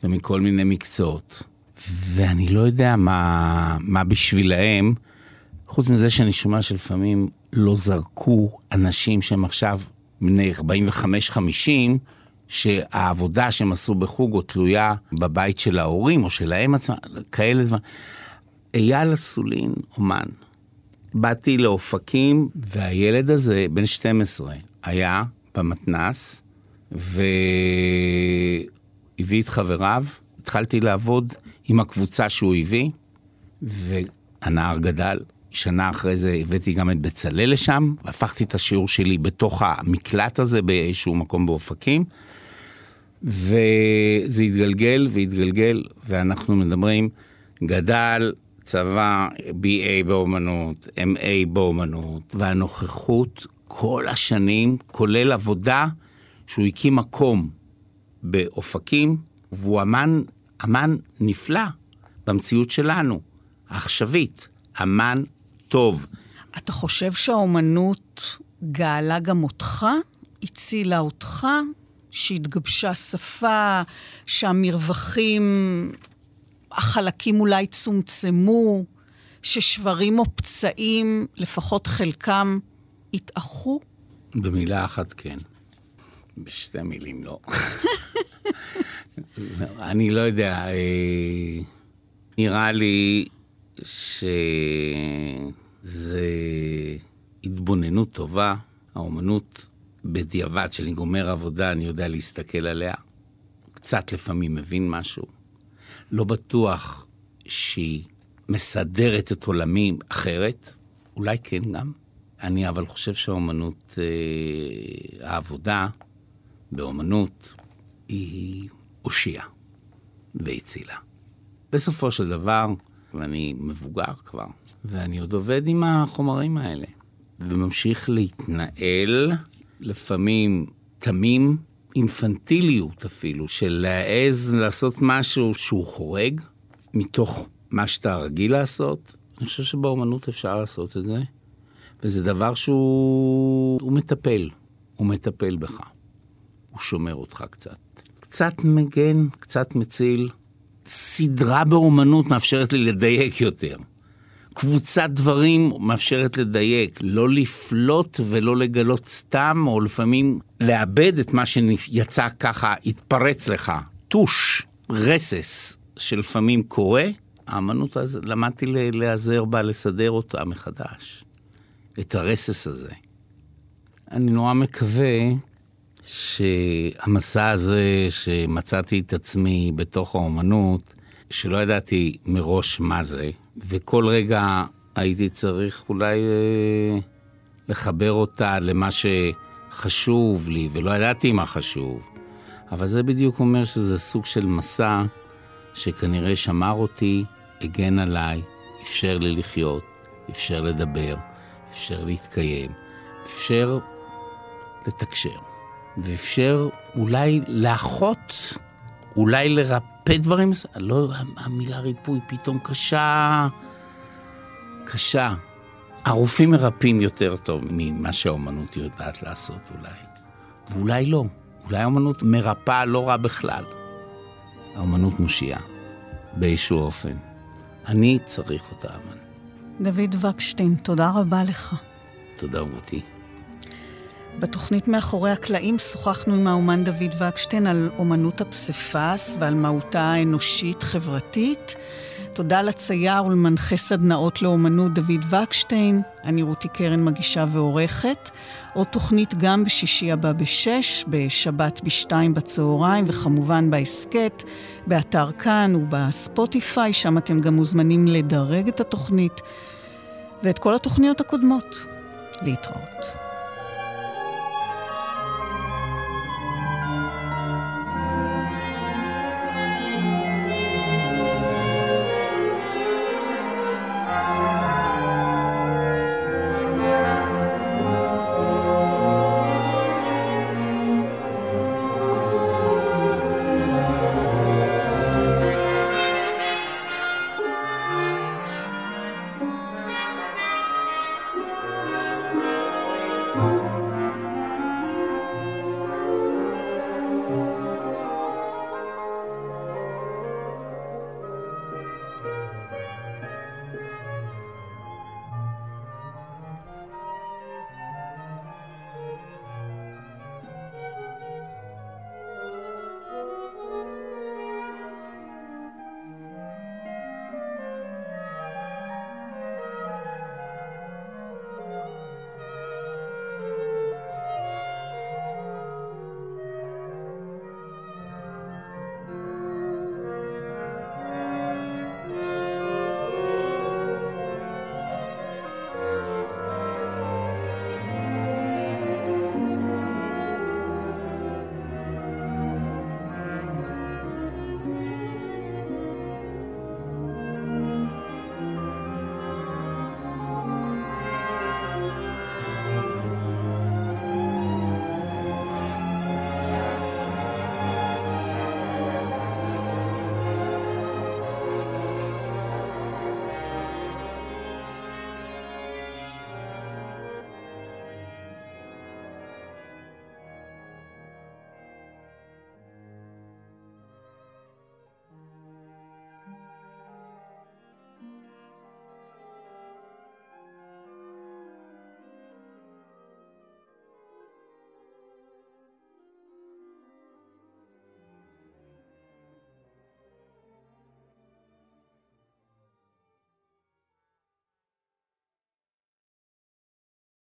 ומכל מיני מקצועות. ואני לא יודע מה, מה בשבילהם, חוץ מזה שאני שומע שלפעמים לא זרקו אנשים שהם עכשיו בני 45-50, שהעבודה שהם עשו בחוגו תלויה בבית של ההורים או שלהם עצמם, כאלה דברים. אייל אסולין, אומן. באתי לאופקים, והילד הזה, בן 12, היה במתנס, ו... הביא את חבריו, התחלתי לעבוד עם הקבוצה שהוא הביא, והנער גדל. שנה אחרי זה הבאתי גם את בצלאל לשם, והפכתי את השיעור שלי בתוך המקלט הזה באיזשהו מקום באופקים, וזה התגלגל והתגלגל, ואנחנו מדברים, גדל, צבא, BA באומנות, MA באומנות, והנוכחות כל השנים, כולל עבודה שהוא הקים מקום באופקים, והוא אמן, אמן נפלא במציאות שלנו, העכשווית, אמן טוב. אתה חושב שהאומנות גאלה גם אותך? הצילה אותך? שהתגבשה שפה, שהמרווחים, החלקים אולי צומצמו, ששברים או פצעים, לפחות חלקם, התאחו? במילה אחת כן. בשתי מילים לא. [LAUGHS] אני לא יודע, אה, נראה לי שזה התבוננות טובה. האומנות בדיעבד, כשאני גומר עבודה, אני יודע להסתכל עליה. קצת לפעמים מבין משהו. לא בטוח שהיא מסדרת את עולמי אחרת, אולי כן גם. אני אבל חושב שהאומנות, אה, העבודה באומנות היא הושיעה והצילה. בסופו של דבר, ואני מבוגר כבר, ואני עוד עובד עם החומרים האלה, וממשיך להתנהל, לפעמים תמים, אינפנטיליות אפילו, של להעז לעשות משהו שהוא חורג, מתוך מה שאתה רגיל לעשות. אני חושב שבאומנות אפשר לעשות את זה, וזה דבר שהוא מטפל, הוא מטפל בך. הוא שומר אותך קצת. קצת מגן, קצת מציל. סדרה באומנות מאפשרת לי לדייק יותר. קבוצת דברים מאפשרת לדייק, לא לפלוט ולא לגלות סתם, או לפעמים לאבד את מה שיצא ככה, התפרץ לך. טוש, רסס, שלפעמים קורה, האמנות הזאת, למדתי להיעזר בה, לסדר אותה מחדש. את הרסס הזה. אני נורא מקווה שהמסע הזה שמצאתי את עצמי בתוך האומנות, שלא ידעתי מראש מה זה, וכל רגע הייתי צריך אולי אה, לחבר אותה למה שחשוב לי, ולא ידעתי מה חשוב. אבל זה בדיוק אומר שזה סוג של מסע שכנראה שמר אותי, הגן עליי, אפשר לי לחיות, אפשר לדבר, אפשר להתקיים, אפשר לתקשר. ואפשר אולי לאחות, אולי לרפא דברים, לא, המילה ריפוי פתאום קשה, קשה. הרופאים מרפאים יותר טוב ממה שהאומנות יודעת לעשות אולי. ואולי לא. אולי האומנות מרפאה לא רע בכלל. האומנות מושיעה, באיזשהו אופן. אני צריך אותה, אמן. דוד וקשטיין, תודה רבה לך. תודה רותי. בתוכנית מאחורי הקלעים שוחחנו עם האומן דוד וקשטיין על אומנות הפסיפס ועל מהותה האנושית-חברתית. תודה לצייר ולמנחה סדנאות לאומנות דוד וקשטיין. אני רותי קרן מגישה ועורכת. עוד תוכנית גם בשישי הבא בשש, בשבת בשתיים בצהריים, וכמובן בהסכת, באתר כאן ובספוטיפיי, שם אתם גם מוזמנים לדרג את התוכנית ואת כל התוכניות הקודמות. להתראות.